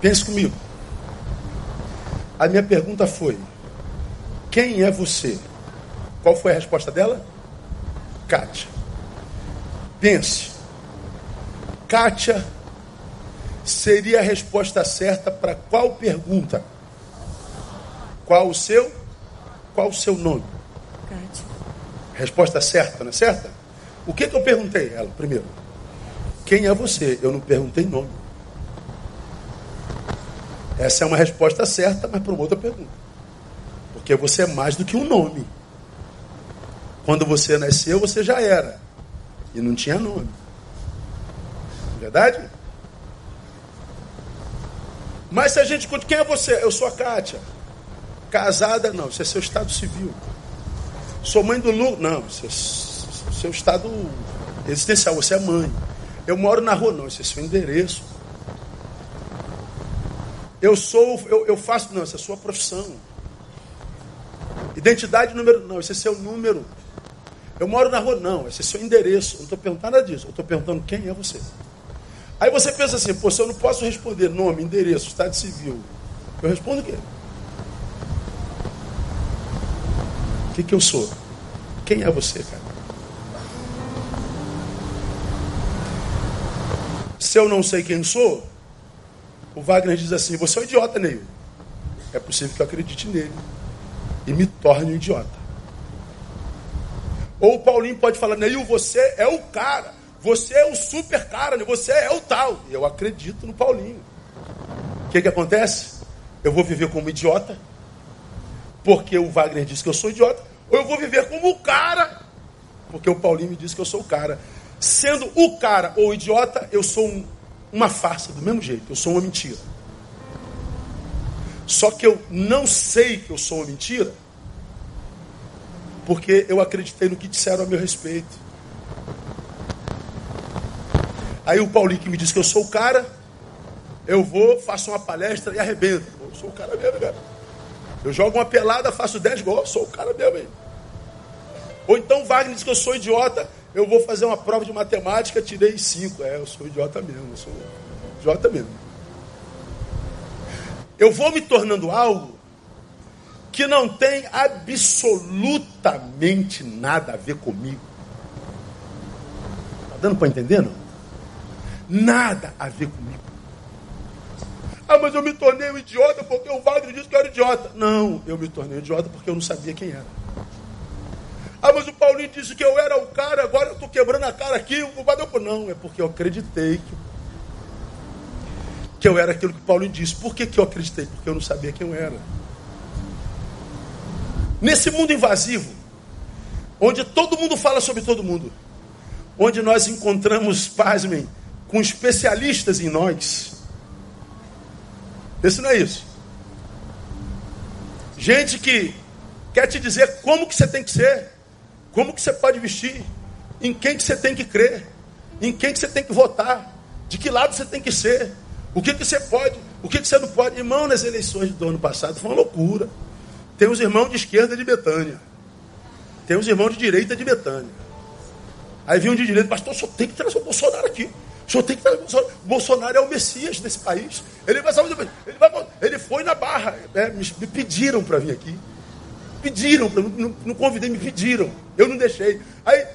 Pense comigo. A minha pergunta foi: quem é você? Qual foi a resposta dela? Kátia. Pense. Kátia seria a resposta certa para qual pergunta? Qual o seu? Qual o seu nome? Kátia. Resposta certa, não é certa? O que, que eu perguntei ela primeiro? Quem é você? Eu não perguntei nome. Essa é uma resposta certa, mas para uma outra pergunta. Porque você é mais do que um nome. Quando você nasceu, você já era. E não tinha nome. Verdade? Mas se a gente quem é você? Eu sou a Kátia. Casada? Não, isso é seu estado civil. Sou mãe do Lu? Não, isso é seu estado existencial, você é mãe. Eu moro na rua, não, esse é seu endereço. Eu sou, eu, eu faço, não, essa é sua profissão. Identidade número, não, esse é seu número. Eu moro na rua, não, esse é seu endereço. Eu não estou perguntando nada disso, eu estou perguntando quem é você. Aí você pensa assim, pô, se eu não posso responder nome, endereço, estado civil, eu respondo o quê? O que, que eu sou? Quem é você, cara? Se eu não sei quem sou, o Wagner diz assim: Você é um idiota, Neil. É possível que eu acredite nele e me torne um idiota. Ou o Paulinho pode falar: Neil, você é o cara. Você é o super cara, né? você é o tal. Eu acredito no Paulinho. O que, que acontece? Eu vou viver como idiota, porque o Wagner disse que eu sou idiota, ou eu vou viver como o cara, porque o Paulinho me disse que eu sou o cara. Sendo o cara ou o idiota, eu sou um, uma farsa, do mesmo jeito, eu sou uma mentira. Só que eu não sei que eu sou uma mentira, porque eu acreditei no que disseram a meu respeito. Aí o Paulinho que me disse que eu sou o cara, eu vou, faço uma palestra e arrebento. Eu sou o cara mesmo, cara. Eu jogo uma pelada, faço 10 gols, sou o cara mesmo. Hein? Ou então Wagner diz que eu sou idiota, eu vou fazer uma prova de matemática, tirei 5. É, eu sou idiota mesmo, eu sou idiota mesmo. Eu vou me tornando algo que não tem absolutamente nada a ver comigo. Está dando para entender, não? Nada a ver comigo. Ah, mas eu me tornei um idiota porque o Wagner disse que eu era idiota. Não, eu me tornei um idiota porque eu não sabia quem era. Ah, mas o Paulinho disse que eu era o cara, agora eu estou quebrando a cara aqui. O Wagner não, é porque eu acreditei que, que eu era aquilo que o Paulinho disse. Por que, que eu acreditei? Porque eu não sabia quem eu era. Nesse mundo invasivo, onde todo mundo fala sobre todo mundo, onde nós encontramos, pasmem, com especialistas em nós. Esse não é isso. Gente que quer te dizer como que você tem que ser, como que você pode vestir, em quem que você tem que crer, em quem que você tem que votar, de que lado você tem que ser, o que que você pode, o que que você não pode. Irmão, nas eleições do ano passado foi uma loucura. Tem os irmãos de esquerda de Betânia. Tem os irmãos de direita de Betânia. Aí vinha um de direita, pastor, só tem que trazer o Bolsonaro aqui. O senhor tem que trazer Bolsonaro. Bolsonaro é o Messias desse país. Ele vai, ele, vai, ele foi na barra. É, me, me, pediram para vir aqui. Pediram, não, não, convidei, me pediram. Eu não deixei. Aí,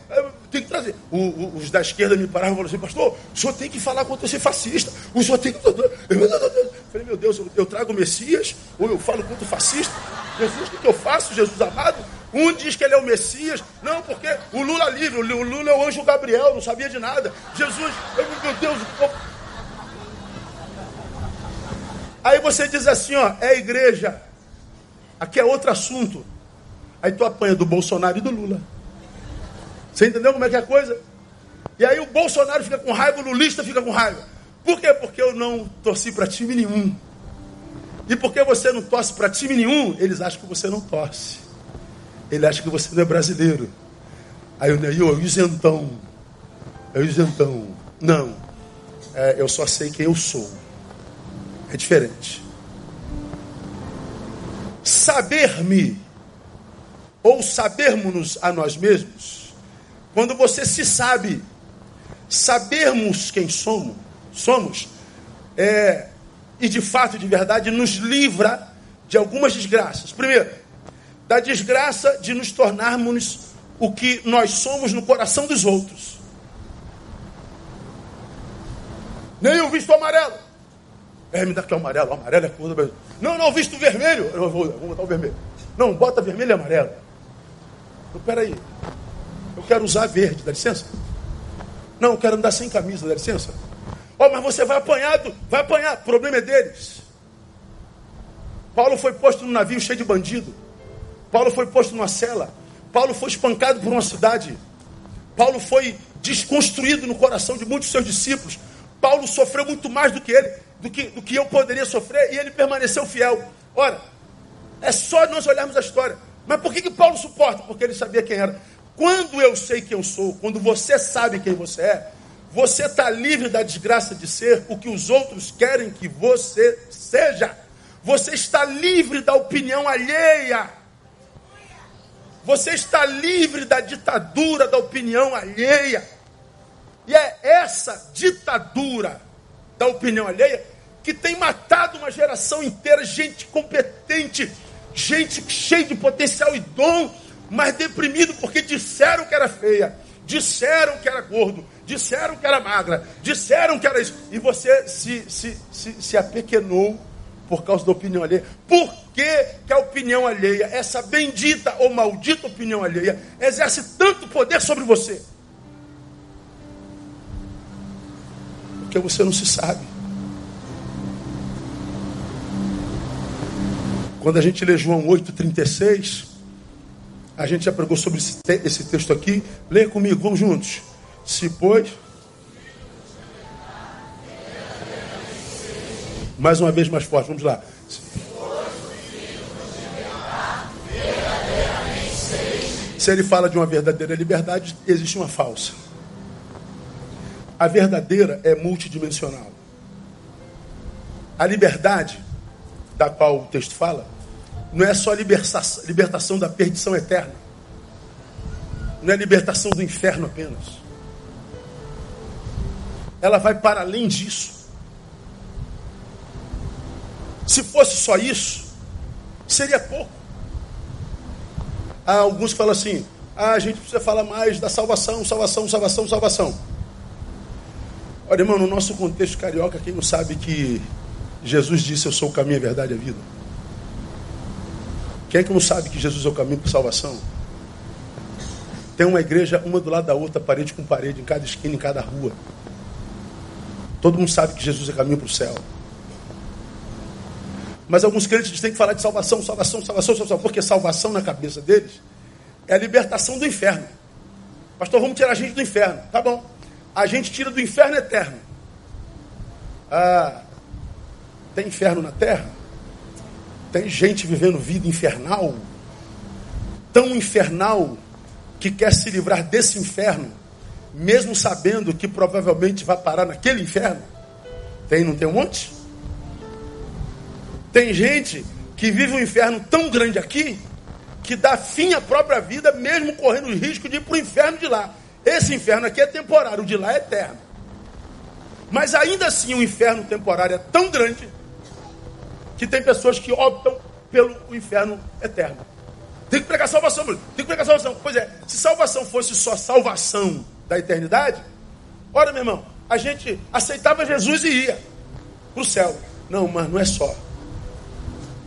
tem que trazer. O, o, os da esquerda me pararam e falaram assim, pastor, o senhor tem que falar contra esse fascista. O senhor tem que. Eu falei, meu Deus, eu, eu trago o Messias, ou eu falo contra o fascista. Jesus, o que eu faço, Jesus amado? Um diz que ele é o Messias. Não, porque o Lula é livre, o Lula é o anjo Gabriel, não sabia de nada. Jesus, meu Deus. Aí você diz assim, ó, é igreja. Aqui é outro assunto. Aí tu apanha do Bolsonaro e do Lula. Você entendeu como é que é a coisa? E aí o Bolsonaro fica com raiva, o lulista fica com raiva. Por quê? Porque eu não torci para time nenhum. E porque você não torce para time nenhum, eles acham que você não torce. Ele acha que você não é brasileiro. Aí Neil, o isentão. O isentão. Não. É, eu só sei quem eu sou. É diferente. Saber-me, ou sabermos-nos a nós mesmos, quando você se sabe, sabermos quem somos, somos, é, e de fato, de verdade, nos livra de algumas desgraças. Primeiro, da desgraça de nos tornarmos o que nós somos no coração dos outros. Nem o visto amarelo. É, me dá aqui o amarelo, o amarelo é cor do Não, não, visto vermelho. Eu vou, eu vou botar o vermelho. Não, bota vermelho e amarelo. Então, peraí. Eu quero usar verde, dá licença? Não, eu quero andar sem camisa, dá licença? Oh, mas você vai apanhar, vai apanhar. O problema é deles. Paulo foi posto num navio cheio de bandido. Paulo foi posto numa cela. Paulo foi espancado por uma cidade. Paulo foi desconstruído no coração de muitos seus discípulos. Paulo sofreu muito mais do que ele, do que, do que eu poderia sofrer, e ele permaneceu fiel. Ora, é só nós olharmos a história. Mas por que, que Paulo suporta? Porque ele sabia quem era. Quando eu sei quem eu sou, quando você sabe quem você é, você está livre da desgraça de ser o que os outros querem que você seja. Você está livre da opinião alheia. Você está livre da ditadura da opinião alheia. E é essa ditadura da opinião alheia que tem matado uma geração inteira, gente competente, gente cheia de potencial e dom, mas deprimido porque disseram que era feia, disseram que era gordo, disseram que era magra, disseram que era isso. E você se, se, se, se apequenou por causa da opinião alheia. Por que, que a opinião alheia, essa bendita ou maldita opinião alheia, exerce tanto poder sobre você? Porque você não se sabe. Quando a gente lê João 8,36, a gente já pregou sobre esse, esse texto aqui. Leia comigo, vamos juntos. Se pois. Mais uma vez mais forte, vamos lá. Se ele fala de uma verdadeira liberdade, existe uma falsa. A verdadeira é multidimensional. A liberdade, da qual o texto fala, não é só libertação, libertação da perdição eterna. Não é libertação do inferno apenas ela vai para além disso. Se fosse só isso, seria pouco. Há alguns falam assim: ah, a gente precisa falar mais da salvação, salvação, salvação, salvação. Olha, irmão, no nosso contexto carioca, quem não sabe que Jesus disse: Eu sou o caminho, a verdade e a vida? Quem é que não sabe que Jesus é o caminho para salvação? Tem uma igreja, uma do lado da outra, parede com parede, em cada esquina, em cada rua. Todo mundo sabe que Jesus é caminho para o céu. Mas alguns crentes têm que falar de salvação, salvação, salvação, salvação, porque salvação na cabeça deles é a libertação do inferno. Pastor, vamos tirar a gente do inferno. Tá bom. A gente tira do inferno eterno. Ah, tem inferno na terra? Tem gente vivendo vida infernal? Tão infernal que quer se livrar desse inferno mesmo sabendo que provavelmente vai parar naquele inferno? Tem, não tem um monte? Tem gente que vive um inferno tão grande aqui que dá fim à própria vida, mesmo correndo o risco de ir para o inferno de lá. Esse inferno aqui é temporário, o de lá é eterno. Mas ainda assim, o inferno temporário é tão grande que tem pessoas que optam pelo inferno eterno. Tem que pregar salvação, tem que pregar salvação. Pois é, se salvação fosse só salvação da eternidade, ora, meu irmão, a gente aceitava Jesus e ia para o céu. Não, mas não é só.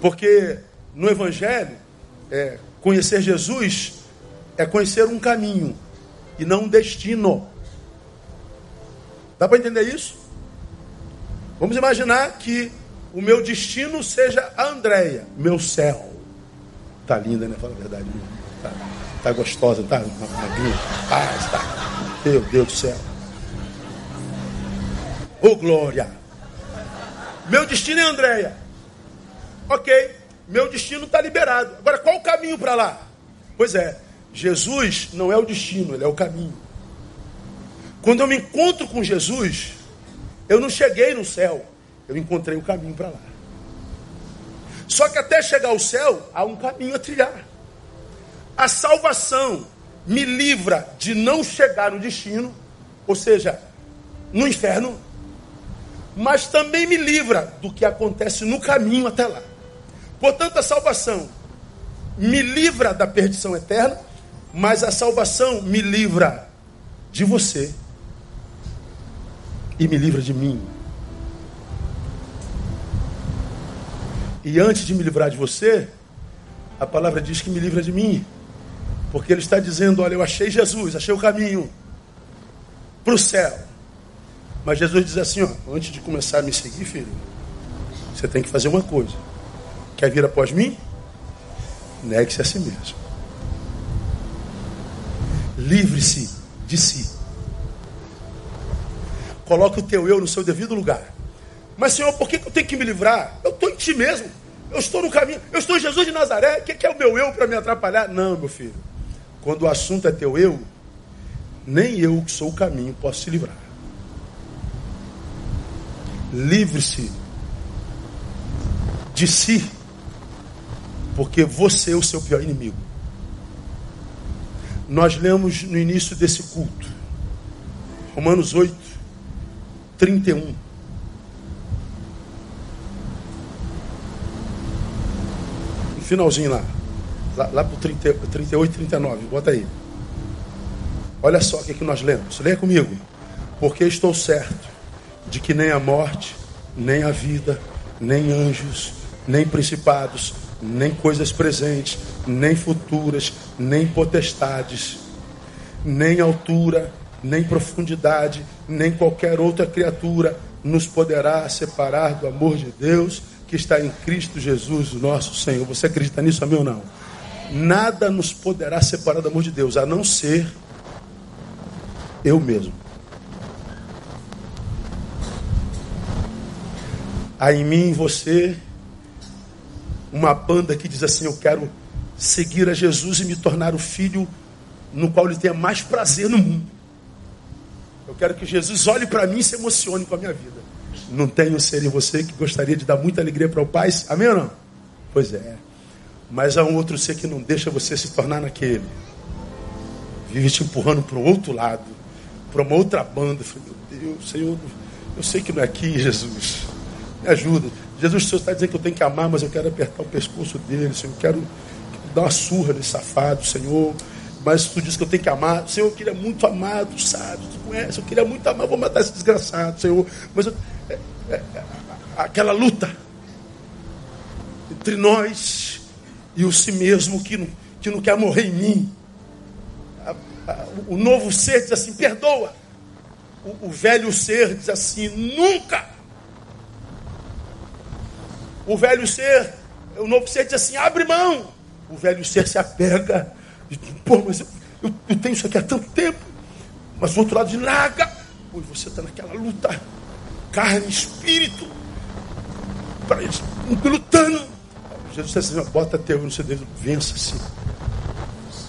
Porque no Evangelho, é, conhecer Jesus é conhecer um caminho e não um destino. Dá para entender isso? Vamos imaginar que o meu destino seja a Andréia, meu céu. Tá linda, né? Fala a verdade. Tá, tá gostosa, tá magnífica. Ah, está. Meu Deus do céu. Ô glória. Meu destino é Andréia. Ok. Meu destino está liberado. Agora, qual o caminho para lá? Pois é, Jesus não é o destino, ele é o caminho. Quando eu me encontro com Jesus, eu não cheguei no céu, eu encontrei o caminho para lá. Só que até chegar ao céu, há um caminho a trilhar. A salvação me livra de não chegar no destino, ou seja, no inferno, mas também me livra do que acontece no caminho até lá. Portanto, a salvação me livra da perdição eterna, mas a salvação me livra de você e me livra de mim. E antes de me livrar de você, a palavra diz que me livra de mim. Porque ele está dizendo: Olha, eu achei Jesus, achei o caminho para o céu. Mas Jesus diz assim: ó, Antes de começar a me seguir, filho, você tem que fazer uma coisa. Quer vir após mim? Negue-se a si mesmo. Livre-se de si. Coloque o teu eu no seu devido lugar. Mas, Senhor, por que eu tenho que me livrar? Eu estou em ti mesmo. Eu estou no caminho. Eu estou em Jesus de Nazaré. O que é o meu eu para me atrapalhar? Não, meu filho. Quando o assunto é teu eu, nem eu que sou o caminho posso te livrar. Livre-se de si, porque você é o seu pior inimigo. Nós lemos no início desse culto, Romanos 8, 31. Finalzinho lá, lá, lá para o 38, 39, bota aí. Olha só o que, é que nós lemos. Leia comigo. Porque estou certo de que nem a morte, nem a vida, nem anjos, nem principados, nem coisas presentes, nem futuras, nem potestades, nem altura, nem profundidade, nem qualquer outra criatura nos poderá separar do amor de Deus que está em Cristo Jesus, nosso Senhor. Você acredita nisso, amém ou não? Nada nos poderá separar do amor de Deus, a não ser eu mesmo. Há em mim, em você, uma banda que diz assim: Eu quero seguir a Jesus e me tornar o filho no qual ele tenha mais prazer no mundo. Eu quero que Jesus olhe para mim e se emocione com a minha vida. Não tenho ser em você que gostaria de dar muita alegria para o Pai? Amém ou não? Pois é. Mas há um outro ser que não deixa você se tornar naquele. Vive te empurrando para o outro lado, para uma outra banda. Eu falei, meu Deus, Senhor, eu sei que não é aqui, Jesus. Me ajuda. Jesus, o Senhor está dizendo que eu tenho que amar, mas eu quero apertar o pescoço dele, Senhor. Eu quero dar uma surra nesse safado, Senhor. Mas tu diz que eu tenho que amar. Senhor, eu queria muito amar, tu sabe, tu conhece. Eu queria muito amar, vou matar esse desgraçado, Senhor. Mas eu, é, é, é, aquela luta entre nós e o si mesmo que não, que não quer morrer em mim. A, a, o novo ser diz assim: perdoa. O, o velho ser diz assim: nunca o velho ser, o novo ser diz assim: abre mão. O velho ser se apega. E, Pô, mas eu, eu, tenho isso aqui há tanto tempo. Mas o outro lado de larga. Pois você está naquela luta. Carne, espírito. Para eles, lutando. Jesus está assim: bota teu no seu dedo, vença-se.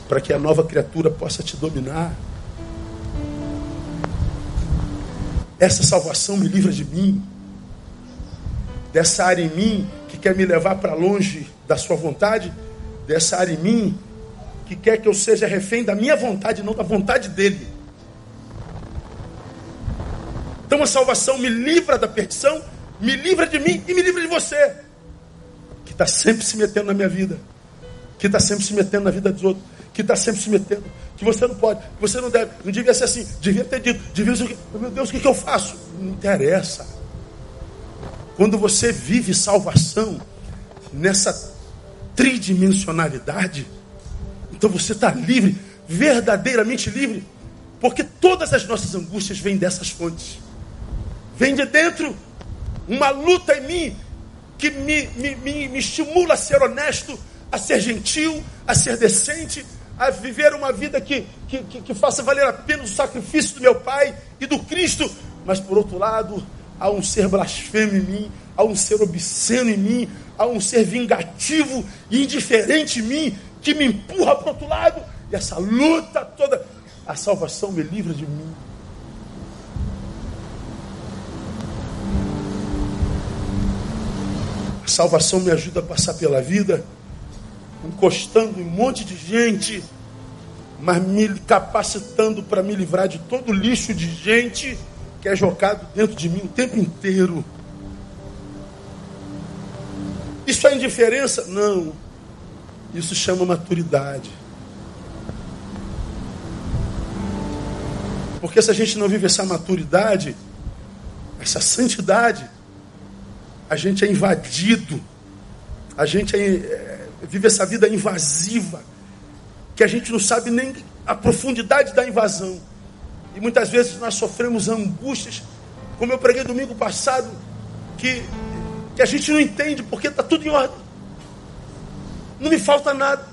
Para que a nova criatura possa te dominar. Essa salvação me livra de mim dessa área em mim que quer me levar para longe da sua vontade, dessa área em mim que quer que eu seja refém da minha vontade, não da vontade dele. Então a salvação me livra da perdição, me livra de mim e me livra de você, que está sempre se metendo na minha vida, que está sempre se metendo na vida dos outros, que está sempre se metendo, que você não pode, que você não deve, não devia ser assim, devia ter dito, devia ser, meu Deus, o que, que eu faço? Não interessa. Quando você vive salvação nessa tridimensionalidade, então você está livre, verdadeiramente livre, porque todas as nossas angústias vêm dessas fontes. Vem de dentro uma luta em mim que me, me, me, me estimula a ser honesto, a ser gentil, a ser decente, a viver uma vida que, que, que, que faça valer a pena o sacrifício do meu Pai e do Cristo. Mas por outro lado, há um ser blasfemo em mim, há um ser obsceno em mim, há um ser vingativo e indiferente em mim, que me empurra para o outro lado, e essa luta toda, a salvação me livra de mim. A salvação me ajuda a passar pela vida, encostando em um monte de gente, mas me capacitando para me livrar de todo o lixo de gente que é jogado dentro de mim o tempo inteiro. Isso é indiferença? Não. Isso chama maturidade. Porque se a gente não vive essa maturidade, essa santidade, a gente é invadido, a gente é, é, vive essa vida invasiva, que a gente não sabe nem a profundidade da invasão. E muitas vezes nós sofremos angústias, como eu preguei domingo passado, que, que a gente não entende porque está tudo em ordem. Não me falta nada.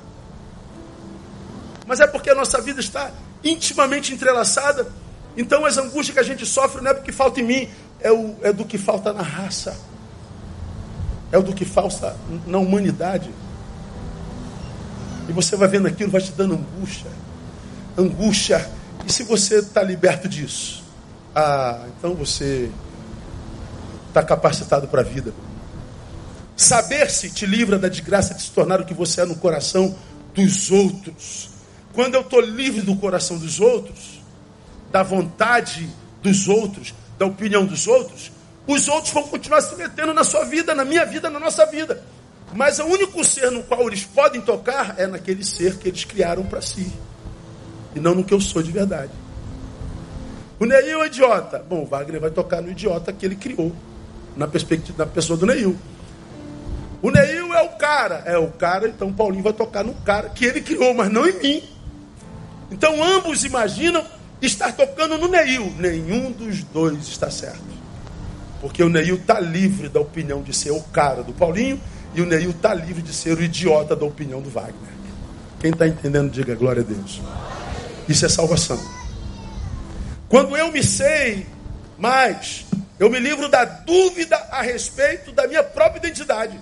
Mas é porque a nossa vida está intimamente entrelaçada. Então as angústias que a gente sofre não é porque falta em mim, é, o, é do que falta na raça. É o do que falta na humanidade. E você vai vendo aquilo, vai te dando angústia. angústia. E se você está liberto disso? Ah, então você está capacitado para a vida. Saber-se te livra da desgraça de se tornar o que você é no coração dos outros. Quando eu estou livre do coração dos outros, da vontade dos outros, da opinião dos outros, os outros vão continuar se metendo na sua vida, na minha vida, na nossa vida. Mas o único ser no qual eles podem tocar é naquele ser que eles criaram para si. E não no que eu sou de verdade. O Neil é idiota. Bom, o Wagner vai tocar no idiota que ele criou. Na perspectiva da pessoa do Neil. O Neil é o cara. É o cara, então Paulinho vai tocar no cara que ele criou, mas não em mim. Então ambos imaginam estar tocando no Neil. Nenhum dos dois está certo. Porque o Neil está livre da opinião de ser o cara do Paulinho e o Neil está livre de ser o idiota da opinião do Wagner. Quem está entendendo, diga glória a Deus. Isso é salvação. Quando eu me sei mais, eu me livro da dúvida a respeito da minha própria identidade.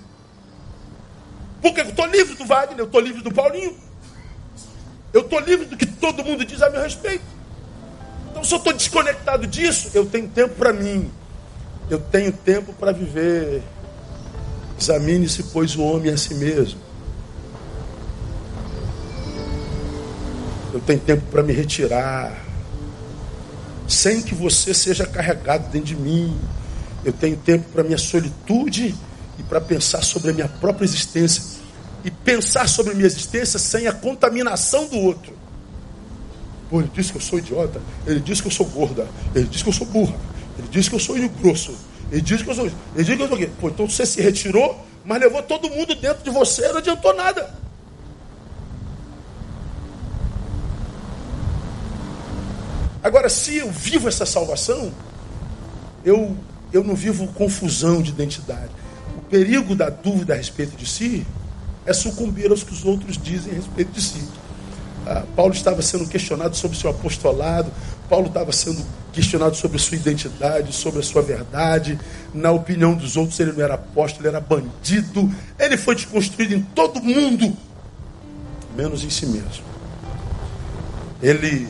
Porque eu estou livre do Wagner, eu estou livre do Paulinho. Eu estou livre do que todo mundo diz a meu respeito. Então, se eu estou desconectado disso, eu tenho tempo para mim. Eu tenho tempo para viver. Examine-se, pois, o homem a si mesmo. Eu tenho tempo para me retirar. Sem que você seja carregado dentro de mim. Eu tenho tempo para minha solitude e para pensar sobre a minha própria existência. E pensar sobre a minha existência sem a contaminação do outro. Pô, ele disse que eu sou idiota. Ele disse que eu sou gorda. Ele disse que eu sou burra. Ele diz que eu sou grosso. Ele diz que eu sou. Ele diz que eu sou. Pô, então você se retirou, mas levou todo mundo dentro de você, não adiantou nada. Agora, se eu vivo essa salvação, eu, eu não vivo confusão de identidade. Perigo da dúvida a respeito de si é sucumbir aos que os outros dizem a respeito de si. Ah, Paulo estava sendo questionado sobre seu apostolado, Paulo estava sendo questionado sobre sua identidade, sobre a sua verdade. Na opinião dos outros, ele não era apóstolo, ele era bandido. Ele foi desconstruído em todo mundo, menos em si mesmo. Ele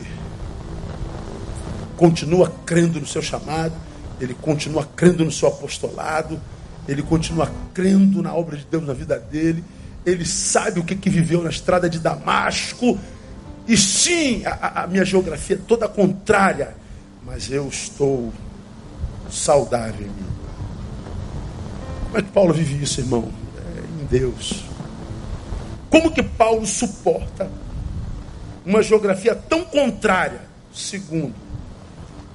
continua crendo no seu chamado, ele continua crendo no seu apostolado, ele continua crendo na obra de Deus na vida dele. Ele sabe o que, que viveu na estrada de Damasco. E sim, a, a minha geografia é toda contrária mas eu estou saudável em mim. Como é que Paulo vive isso, irmão? É em Deus. Como que Paulo suporta uma geografia tão contrária? Segundo,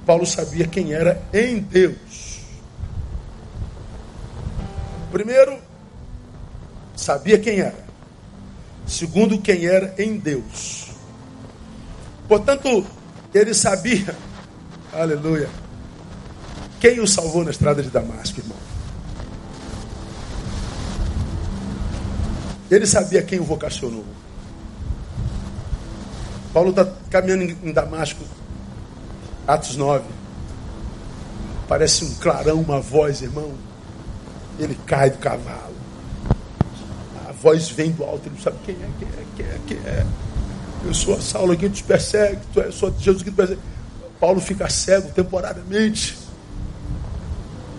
Paulo sabia quem era em Deus. Primeiro, sabia quem era. Segundo, quem era em Deus. Portanto, ele sabia Aleluia. Quem o salvou na estrada de Damasco, irmão? Ele sabia quem o vocacionou. Paulo está caminhando em Damasco, Atos 9. Parece um clarão, uma voz, irmão. Ele cai do cavalo. A voz vem do alto, ele não sabe quem é, quem é, quem é, quem é. Eu sou a Saulo, quem te persegue, tu és, sou Jesus que te persegue. Paulo fica cego temporariamente.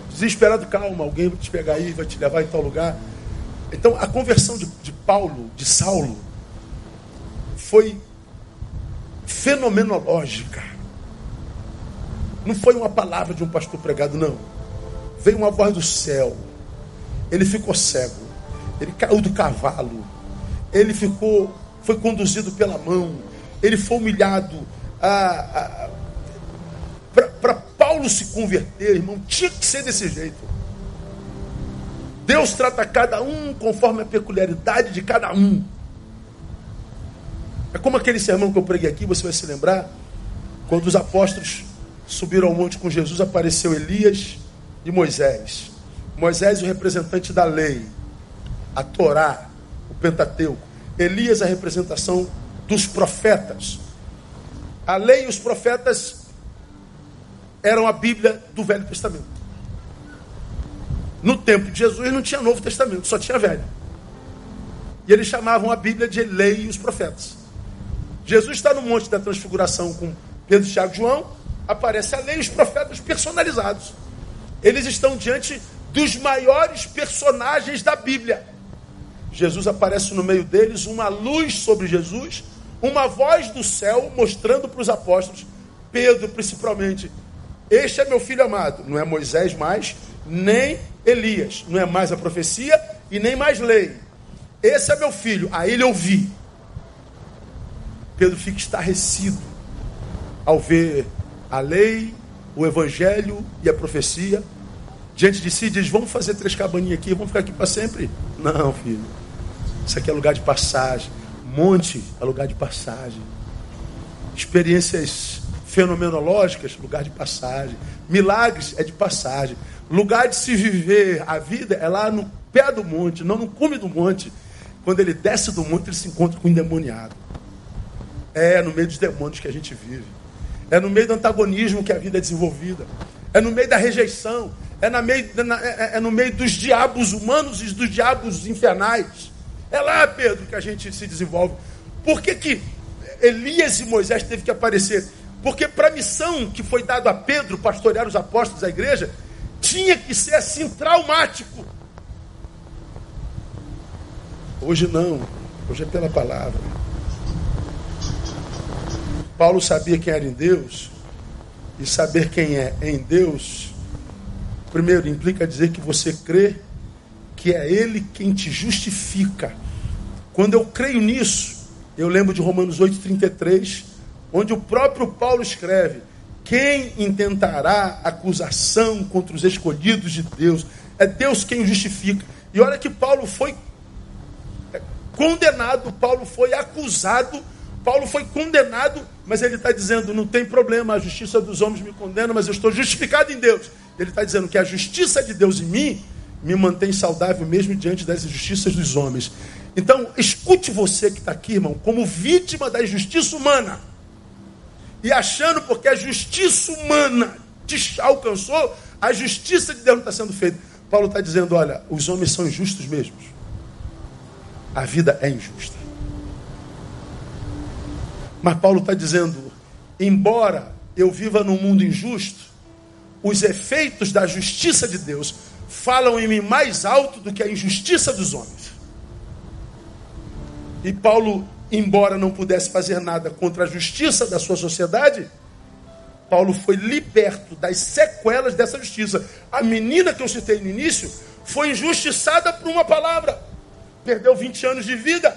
Desesperado, calma, alguém vai te pegar aí, vai te levar em tal lugar. Então a conversão de, de Paulo, de Saulo, foi fenomenológica. Não foi uma palavra de um pastor pregado, não. Veio uma voz do céu. Ele ficou cego. Ele caiu do cavalo. Ele ficou, foi conduzido pela mão. Ele foi humilhado. A, a, para Paulo se converter, irmão, tinha que ser desse jeito. Deus trata cada um conforme a peculiaridade de cada um. É como aquele sermão que eu preguei aqui, você vai se lembrar, quando os apóstolos subiram ao monte com Jesus, apareceu Elias e Moisés. Moisés, o representante da lei, a Torá, o Pentateuco. Elias, a representação dos profetas. A lei e os profetas eram a Bíblia do Velho Testamento. No tempo de Jesus não tinha Novo Testamento, só tinha Velho. E eles chamavam a Bíblia de lei e os profetas. Jesus está no Monte da Transfiguração com Pedro, Tiago e João, aparece a lei e os profetas personalizados. Eles estão diante dos maiores personagens da Bíblia. Jesus aparece no meio deles, uma luz sobre Jesus, uma voz do céu mostrando para os apóstolos, Pedro principalmente, este é meu filho amado, não é Moisés mais, nem Elias, não é mais a profecia e nem mais lei. Esse é meu filho, a ele ouvi. Pedro fica estarrecido ao ver a lei, o evangelho e a profecia. Diante de si diz: Vamos fazer três cabaninhas aqui, vamos ficar aqui para sempre. Não, filho. Isso aqui é lugar de passagem. Monte é lugar de passagem. Experiências fenomenológicas, lugar de passagem. Milagres é de passagem. Lugar de se viver a vida é lá no pé do monte, não no cume do monte. Quando ele desce do monte, ele se encontra com o endemoniado. É no meio dos demônios que a gente vive. É no meio do antagonismo que a vida é desenvolvida. É no meio da rejeição. É, na meio, é, é no meio dos diabos humanos e dos diabos infernais. É lá, Pedro, que a gente se desenvolve. Por que, que Elias e Moisés teve que aparecer? Porque para a missão que foi dada a Pedro, pastorear os apóstolos da igreja, tinha que ser assim traumático. Hoje não. Hoje é pela palavra. Paulo sabia quem era em Deus, e saber quem é em Deus, primeiro implica dizer que você crê que é Ele quem te justifica. Quando eu creio nisso, eu lembro de Romanos 8,33, onde o próprio Paulo escreve: Quem intentará acusação contra os escolhidos de Deus? É Deus quem justifica. E olha que Paulo foi condenado, Paulo foi acusado Paulo foi condenado, mas ele está dizendo: não tem problema, a justiça dos homens me condena, mas eu estou justificado em Deus. Ele está dizendo que a justiça de Deus em mim me mantém saudável mesmo diante das injustiças dos homens. Então, escute você que está aqui, irmão, como vítima da injustiça humana. E achando porque a justiça humana te alcançou, a justiça de Deus não está sendo feita. Paulo está dizendo: olha, os homens são injustos mesmos. A vida é injusta. Mas Paulo está dizendo: embora eu viva num mundo injusto, os efeitos da justiça de Deus falam em mim mais alto do que a injustiça dos homens. E Paulo, embora não pudesse fazer nada contra a justiça da sua sociedade, Paulo foi liberto das sequelas dessa justiça. A menina que eu citei no início foi injustiçada por uma palavra, perdeu 20 anos de vida.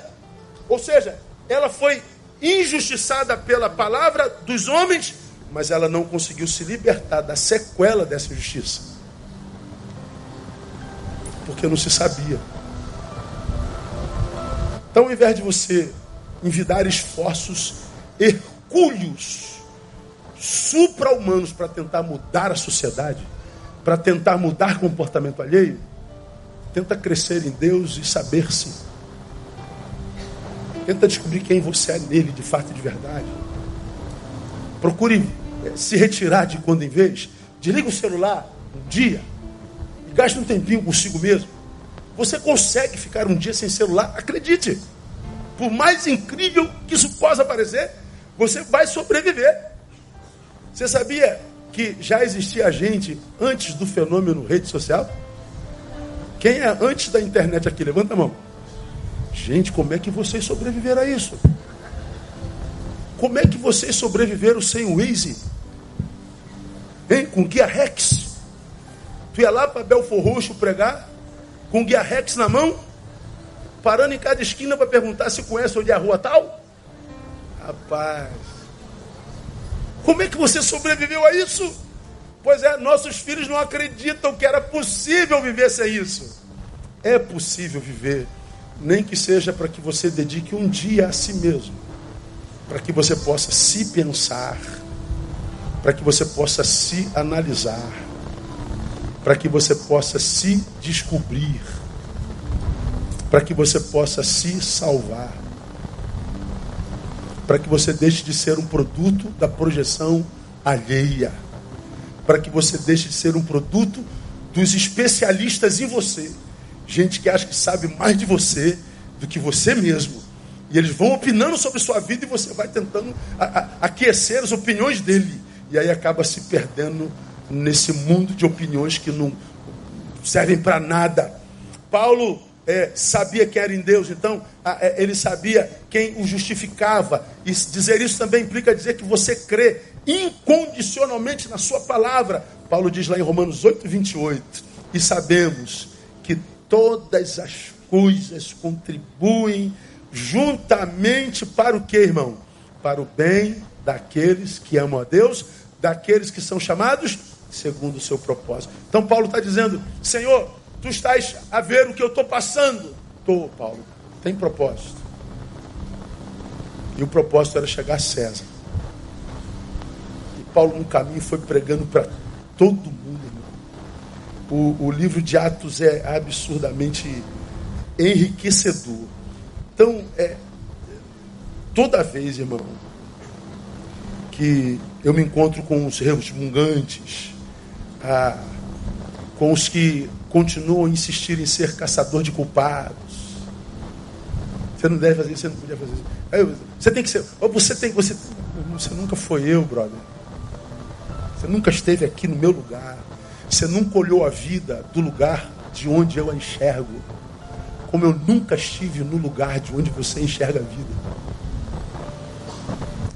Ou seja, ela foi injustiçada pela palavra dos homens, mas ela não conseguiu se libertar da sequela dessa justiça. Porque não se sabia. Então, ao invés de você envidar esforços hercúleos, supra-humanos para tentar mudar a sociedade, para tentar mudar comportamento alheio, tenta crescer em Deus e saber-se Tenta descobrir quem você é nele, de fato e de verdade. Procure eh, se retirar de quando em vez. Desliga o celular um dia e gaste um tempinho consigo mesmo. Você consegue ficar um dia sem celular? Acredite. Por mais incrível que isso possa parecer, você vai sobreviver. Você sabia que já existia gente antes do fenômeno rede social? Quem é antes da internet aqui? Levanta a mão. Gente, como é que vocês sobreviveram a isso? Como é que vocês sobreviveram sem o Waze? Hein? Com guia Rex? Tu ia lá para Belfor Roxo pregar? Com guia Rex na mão? Parando em cada esquina para perguntar se conhece onde é a rua tal? Rapaz. Como é que você sobreviveu a isso? Pois é, nossos filhos não acreditam que era possível viver sem isso. É possível viver nem que seja para que você dedique um dia a si mesmo, para que você possa se pensar, para que você possa se analisar, para que você possa se descobrir, para que você possa se salvar, para que você deixe de ser um produto da projeção alheia, para que você deixe de ser um produto dos especialistas em você Gente que acha que sabe mais de você do que você mesmo. E eles vão opinando sobre sua vida e você vai tentando aquecer as opiniões dele. E aí acaba se perdendo nesse mundo de opiniões que não servem para nada. Paulo é, sabia quem era em Deus, então é, ele sabia quem o justificava. E dizer isso também implica dizer que você crê incondicionalmente na sua palavra. Paulo diz lá em Romanos 8, 28, e sabemos que todas as coisas contribuem juntamente para o que, irmão? Para o bem daqueles que amam a Deus, daqueles que são chamados segundo o seu propósito. Então Paulo está dizendo, Senhor, tu estás a ver o que eu estou passando. Estou, Paulo, tem propósito. E o propósito era chegar a César. E Paulo no caminho foi pregando para todo mundo. O, o livro de Atos é absurdamente enriquecedor. Então, é, toda vez, irmão, que eu me encontro com os resmungantes, ah, com os que continuam a insistir em ser caçador de culpados. Você não deve fazer isso, você não podia fazer isso. Você tem que ser. Você tem você, você nunca foi eu, brother. Você nunca esteve aqui no meu lugar. Você nunca olhou a vida do lugar de onde eu a enxergo. Como eu nunca estive no lugar de onde você enxerga a vida.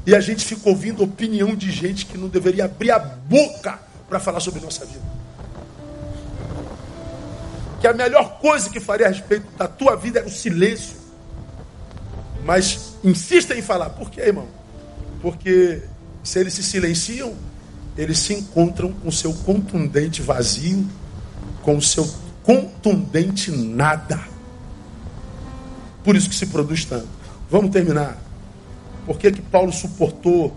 E a gente fica ouvindo opinião de gente que não deveria abrir a boca para falar sobre nossa vida. Que a melhor coisa que faria a respeito da tua vida era o silêncio. Mas insista em falar. Por quê, irmão? Porque se eles se silenciam, eles se encontram com o seu contundente vazio, com o seu contundente nada. Por isso que se produz tanto. Vamos terminar. Por que, que Paulo suportou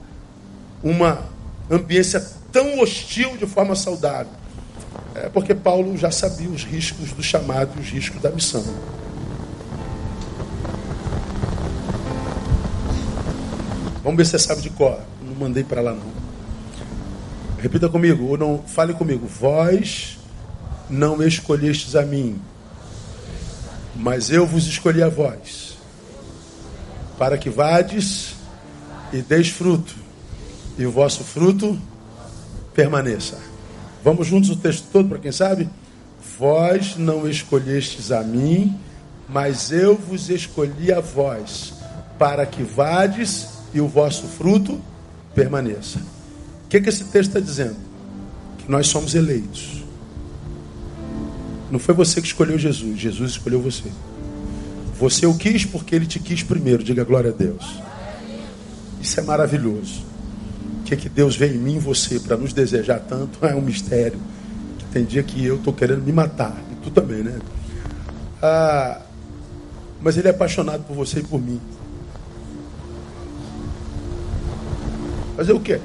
uma ambiência tão hostil de forma saudável? É porque Paulo já sabia os riscos do chamado e os riscos da missão. Vamos ver se você sabe de cor. Não mandei para lá não. Repita comigo, ou não fale comigo. Vós não escolhestes a mim, mas eu vos escolhi a vós, para que vades e deis fruto, e o vosso fruto permaneça. Vamos juntos o texto todo, para quem sabe? Vós não escolhestes a mim, mas eu vos escolhi a vós, para que vades e o vosso fruto permaneça que, que esse texto está dizendo? Que nós somos eleitos. Não foi você que escolheu Jesus, Jesus escolheu você. Você o quis porque ele te quis primeiro, diga glória a Deus. Isso é maravilhoso. O que, que Deus vê em mim e você para nos desejar tanto é um mistério. Que tem dia que eu estou querendo me matar, e tu também, né? Ah, mas ele é apaixonado por você e por mim. Fazer o quê?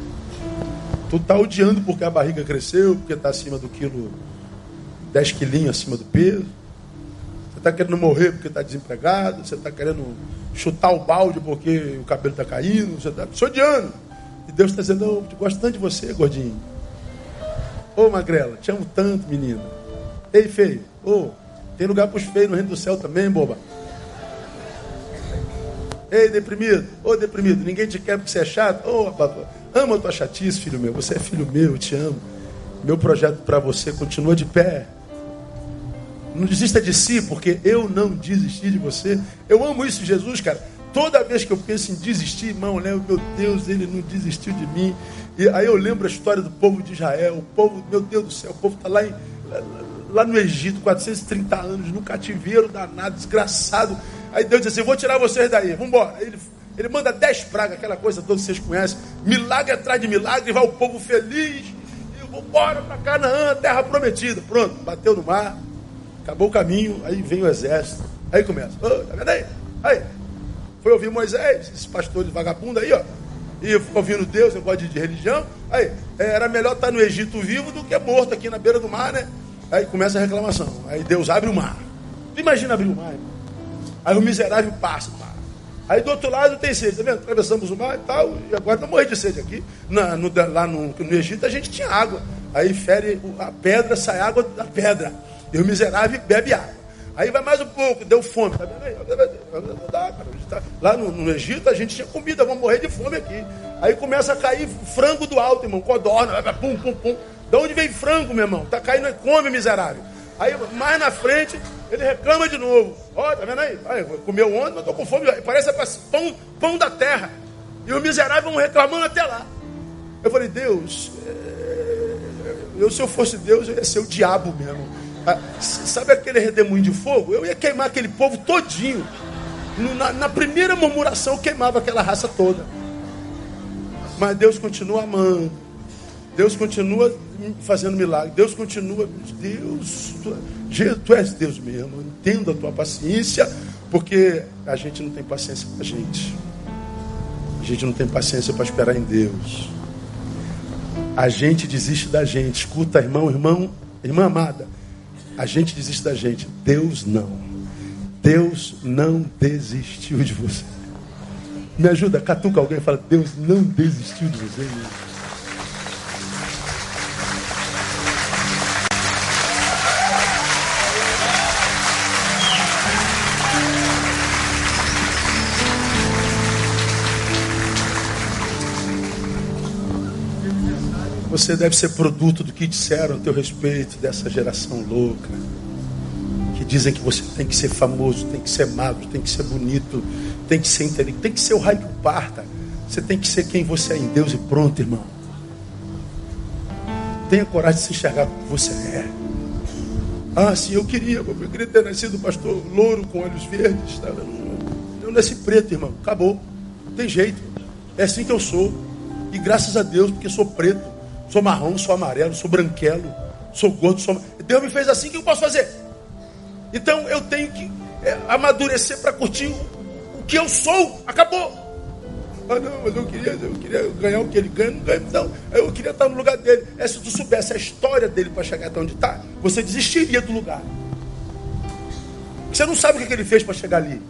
Tu está odiando porque a barriga cresceu, porque está acima do quilo, 10 quilinhos acima do peso. Você está querendo morrer porque está desempregado. Você está querendo chutar o balde porque o cabelo está caindo. Você está se odiando. E Deus está dizendo, eu gosto tanto de você, gordinho. Ô magrela, te amo tanto, menina. Ei, feio. Ô, tem lugar para os feios no reino do céu também, boba. Ei, deprimido. Ô, deprimido, ninguém te quer porque você é chato. Ô, Amo a tua chatice, filho meu. Você é filho meu, eu te amo. Meu projeto para você continua de pé. Não desista de si, porque eu não desisti de você. Eu amo isso, Jesus, cara. Toda vez que eu penso em desistir, irmão, né? Meu Deus, ele não desistiu de mim. E aí eu lembro a história do povo de Israel. O povo, meu Deus do céu, o povo está lá, em, lá no Egito, 430 anos, no cativeiro danado, desgraçado. Aí Deus disse assim: Vou tirar vocês daí, vamos embora. Ele ele manda dez pragas, aquela coisa toda que vocês conhecem. Milagre atrás de milagre, vai o povo feliz. E vou embora para Canaã, terra prometida. Pronto, bateu no mar, acabou o caminho, aí vem o exército. Aí começa. Oh, tá vendo aí? Aí. Foi ouvir Moisés, esse pastor de vagabundo aí, ó. E ouvindo Deus, negócio de, de religião. Aí, era melhor estar no Egito vivo do que morto aqui na beira do mar, né? Aí começa a reclamação. Aí Deus abre o mar. Imagina abrir o mar. Irmão. Aí o miserável passa mar. Aí do outro lado tem sede, tá vendo? Atravessamos o mar e tal, e agora não morri de sede aqui. Na, no, lá no, no, Egito a gente tinha água. Aí fere a pedra, sai água da pedra. E o miserável bebe água. Aí vai mais um pouco, deu fome. Tá vendo aí? Cara. Lá no, no, Egito a gente tinha comida, vamos morrer de fome aqui. Aí começa a cair frango do alto, irmão, codorna, pum, pum, pum. De onde vem frango, meu irmão? Tá caindo, come, miserável. Aí mais na frente, ele reclama de novo. Ó, oh, tá vendo aí? aí comeu ontem, mas tô com fome. Parece pão, pão da terra. E o miserável vão reclamando até lá. Eu falei, Deus, é... eu se eu fosse Deus, eu ia ser o diabo mesmo. Ah, sabe aquele redemoinho de fogo? Eu ia queimar aquele povo todinho. Na, na primeira murmuração eu queimava aquela raça toda. Mas Deus continua amando. Deus continua fazendo milagre. Deus continua. Deus, tu, tu és Deus mesmo. Entenda a tua paciência, porque a gente não tem paciência com a gente. A gente não tem paciência para esperar em Deus. A gente desiste da gente. Escuta, irmão, irmão, irmã amada. A gente desiste da gente. Deus não. Deus não desistiu de você. Me ajuda, catuca alguém e fala: Deus não desistiu de você. Você deve ser produto do que disseram a teu respeito dessa geração louca. Que dizem que você tem que ser famoso, tem que ser magro, tem que ser bonito, tem que ser inteligente, tem que ser o raio que parta. Você tem que ser quem você é em Deus e pronto, irmão. Tenha coragem de se enxergar como você é. Ah, sim, eu queria, eu queria ter nascido pastor louro com olhos verdes. Tá? Eu nasci preto, irmão. Acabou. Não tem jeito. É assim que eu sou. E graças a Deus, porque sou preto. Sou marrom, sou amarelo, sou branquelo, sou gordo, sou. Deus me fez assim, o que eu posso fazer? Então eu tenho que é, amadurecer para curtir o, que eu sou. Acabou. Ah, não, mas eu queria, eu queria ganhar o que ele ganha, não ganha, não. Eu queria estar no lugar dele. É, se tu soubesse a história dele para chegar até onde está, você desistiria do lugar. Você não sabe o que ele fez para chegar ali.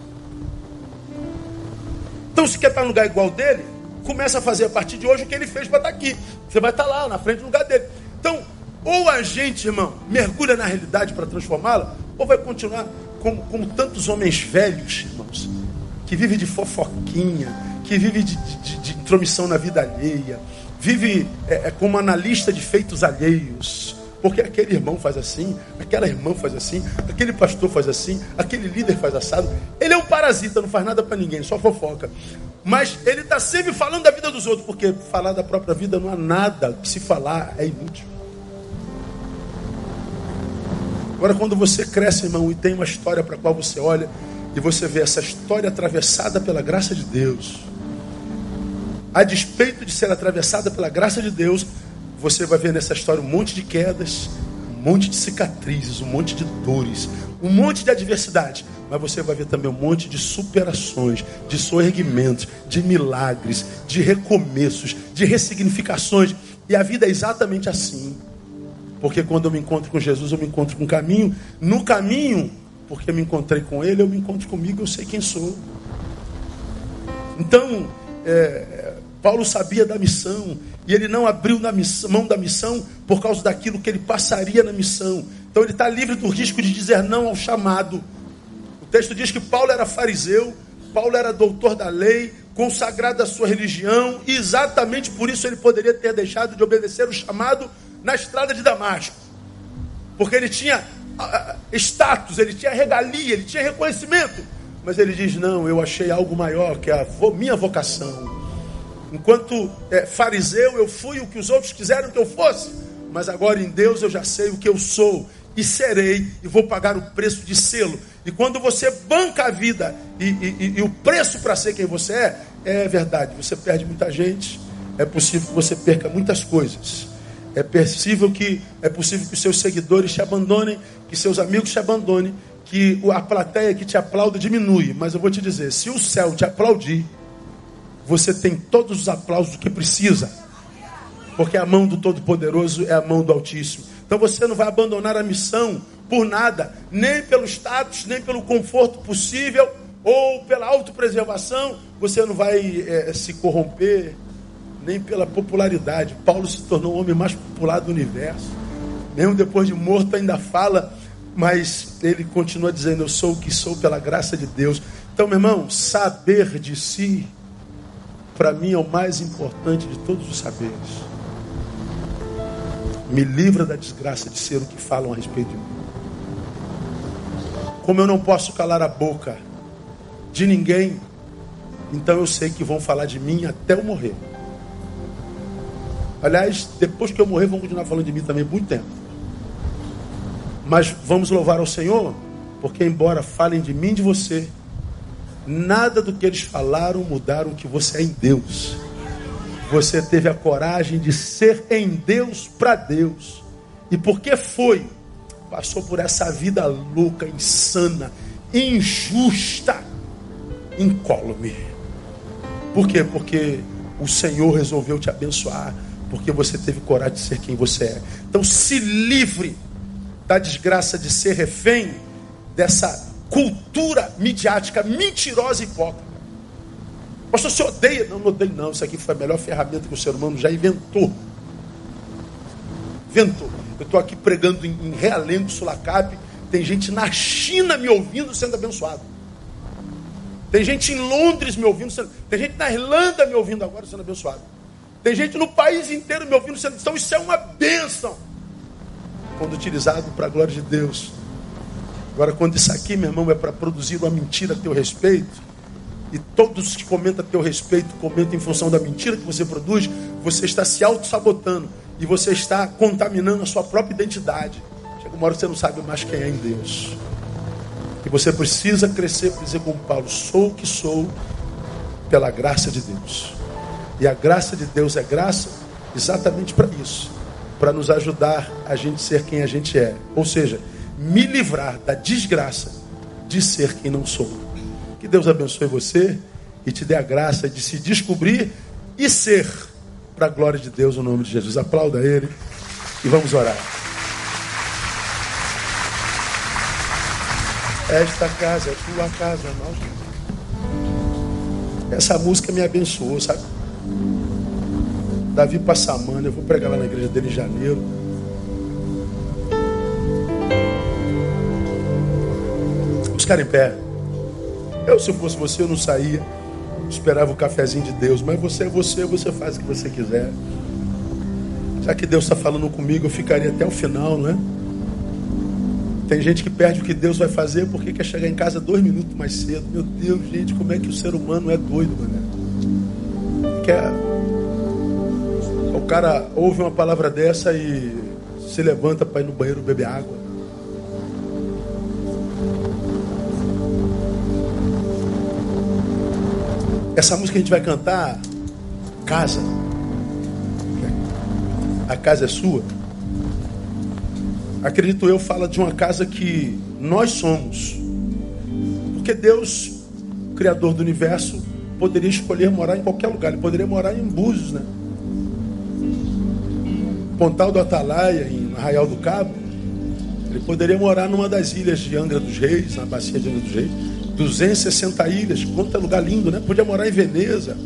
Então, se quer estar no lugar igual dele, começa a fazer a partir de hoje o que ele fez para estar tá aqui. Você vai estar tá lá, na frente do lugar dele. Então, ou a gente, irmão, mergulha na realidade para transformá-la, ou vai continuar como, como, tantos homens velhos, irmãos, que vivem de fofoquinha, que vivem de, de, de intromissão na vida alheia, vive é, é, como analista de feitos alheios. Porque aquele irmão faz assim, aquela irmã faz assim, aquele pastor faz assim, aquele líder faz assado. Ele é um parasita, não faz nada para ninguém, só fofoca. Mas ele está sempre falando da vida dos outros, porque falar da própria vida não há nada que se falar é inútil. Agora, quando você cresce, irmão, e tem uma história para a qual você olha, e você vê essa história atravessada pela graça de Deus, a despeito de ser atravessada pela graça de Deus, você vai ver nessa história um monte de quedas, monte de cicatrizes, um monte de dores, um monte de adversidade mas você vai ver também um monte de superações, de soerguimentos, de milagres, de recomeços, de ressignificações. E a vida é exatamente assim. Porque quando eu me encontro com Jesus, eu me encontro com o caminho. No caminho, porque me encontrei com Ele, eu me encontro comigo, eu sei quem sou. Então, é, Paulo sabia da missão, e ele não abriu missão, mão da missão por causa daquilo que ele passaria na missão. Então ele está livre do risco de dizer não ao chamado. O texto diz que Paulo era fariseu, Paulo era doutor da lei, consagrado à sua religião, e exatamente por isso ele poderia ter deixado de obedecer o chamado na estrada de Damasco. Porque ele tinha status, ele tinha regalia, ele tinha reconhecimento. Mas ele diz: Não, eu achei algo maior, que a minha vocação. Enquanto é, fariseu, eu fui o que os outros quiseram que eu fosse. Mas agora em Deus eu já sei o que eu sou e serei, e vou pagar o preço de selo. E quando você banca a vida e, e, e o preço para ser quem você é, é verdade, você perde muita gente, é possível que você perca muitas coisas. É possível que é possível que os seus seguidores te abandonem, que seus amigos te abandonem, que a plateia que te aplauda diminui. Mas eu vou te dizer, se o céu te aplaudir, você tem todos os aplausos que precisa. Porque a mão do Todo-Poderoso é a mão do Altíssimo. Então você não vai abandonar a missão por nada, nem pelo status, nem pelo conforto possível, ou pela autopreservação, você não vai é, se corromper, nem pela popularidade. Paulo se tornou o homem mais popular do universo. Mesmo depois de morto, ainda fala, mas ele continua dizendo: Eu sou o que sou pela graça de Deus. Então, meu irmão, saber de si, para mim, é o mais importante de todos os saberes. Me livra da desgraça de ser o que falam a respeito de mim. Como eu não posso calar a boca de ninguém, então eu sei que vão falar de mim até eu morrer. Aliás, depois que eu morrer, vão continuar falando de mim também muito tempo. Mas vamos louvar ao Senhor, porque embora falem de mim e de você, nada do que eles falaram mudaram que você é em Deus. Você teve a coragem de ser em Deus para Deus. E porque foi, passou por essa vida louca, insana, injusta, incólume. Por quê? Porque o Senhor resolveu te abençoar, porque você teve coragem de ser quem você é. Então se livre da desgraça de ser refém dessa cultura midiática mentirosa e hipócrita. Pastor, você odeia? Não, não odeio não. Isso aqui foi a melhor ferramenta que o ser humano já inventou. Inventou. Eu estou aqui pregando em, em Realengo, Sulacap. Tem gente na China me ouvindo sendo abençoado. Tem gente em Londres me ouvindo, sendo... tem gente na Irlanda me ouvindo agora sendo abençoado. Tem gente no país inteiro me ouvindo sendo. Então isso é uma bênção quando utilizado para a glória de Deus. Agora, quando isso aqui, meu irmão, é para produzir uma mentira a teu respeito, e todos que comentam a teu respeito comentam em função da mentira que você produz, você está se auto-sabotando e você está contaminando a sua própria identidade. Chega uma hora que você não sabe mais quem é em Deus. E você precisa crescer para dizer como Paulo: sou o que sou pela graça de Deus. E a graça de Deus é graça exatamente para isso para nos ajudar a gente ser quem a gente é. Ou seja, me livrar da desgraça de ser quem não sou. Que Deus abençoe você e te dê a graça de se descobrir e ser para a glória de Deus, no nome de Jesus. Aplauda Ele e vamos orar. Esta casa é tua casa, nós. Essa música me abençoou, sabe? Davi Passamana, eu vou pregar lá na igreja dele em janeiro. Ficar em pé. Eu, se fosse você, eu não saía. Esperava o cafezinho de Deus. Mas você é você, você faz o que você quiser. Já que Deus está falando comigo, eu ficaria até o final, né? Tem gente que perde o que Deus vai fazer porque quer chegar em casa dois minutos mais cedo. Meu Deus, gente, como é que o ser humano é doido, mano? Quer o cara ouve uma palavra dessa e se levanta para ir no banheiro beber água. Essa música que a gente vai cantar, casa. A casa é sua. Acredito eu, fala de uma casa que nós somos. Porque Deus, Criador do universo, poderia escolher morar em qualquer lugar. Ele poderia morar em Búzios, né? Pontal do Atalaia, em Arraial do Cabo, ele poderia morar numa das ilhas de Angra dos Reis, na bacia de Angra dos Reis. 260 ilhas, quanto é lugar lindo, né? Podia morar em Veneza.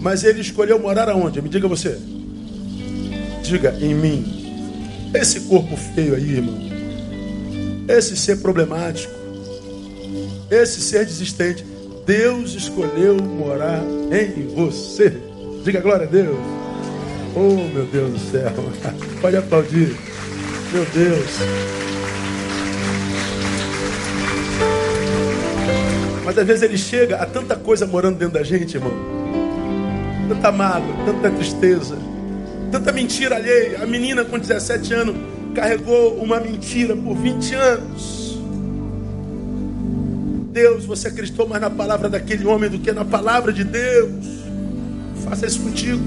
Mas ele escolheu morar aonde? Me diga você. Diga, em mim. Esse corpo feio aí, irmão. Esse ser problemático. Esse ser desistente. Deus escolheu morar em você. Diga glória a Deus. Oh, meu Deus do céu. Pode aplaudir. Meu Deus. Mas vezes ele chega a tanta coisa morando dentro da gente, irmão. Tanta mágoa, tanta tristeza, tanta mentira alheia. A menina com 17 anos carregou uma mentira por 20 anos. Deus, você acreditou mais na palavra daquele homem do que na palavra de Deus. Faça isso contigo.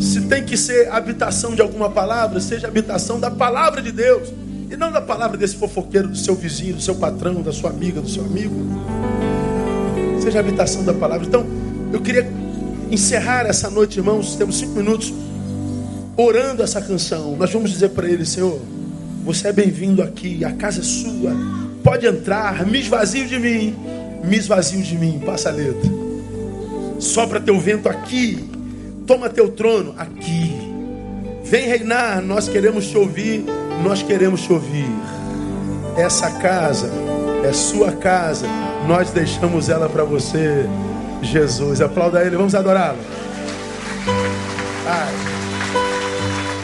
Se tem que ser habitação de alguma palavra, seja habitação da palavra de Deus. E não da palavra desse fofoqueiro, do seu vizinho, do seu patrão, da sua amiga, do seu amigo. Seja habitação da palavra. Então, eu queria encerrar essa noite, irmãos. Temos cinco minutos orando essa canção. Nós vamos dizer para ele, Senhor, você é bem-vindo aqui, a casa é sua. Pode entrar, me esvazio de mim, me esvazio de mim. Passa a letra. Sopra teu vento aqui Toma teu trono aqui. Vem reinar, nós queremos te ouvir, nós queremos te ouvir. essa casa é sua casa. Nós deixamos ela para você, Jesus. Aplauda ele, vamos adorá-lo.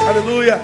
Aleluia.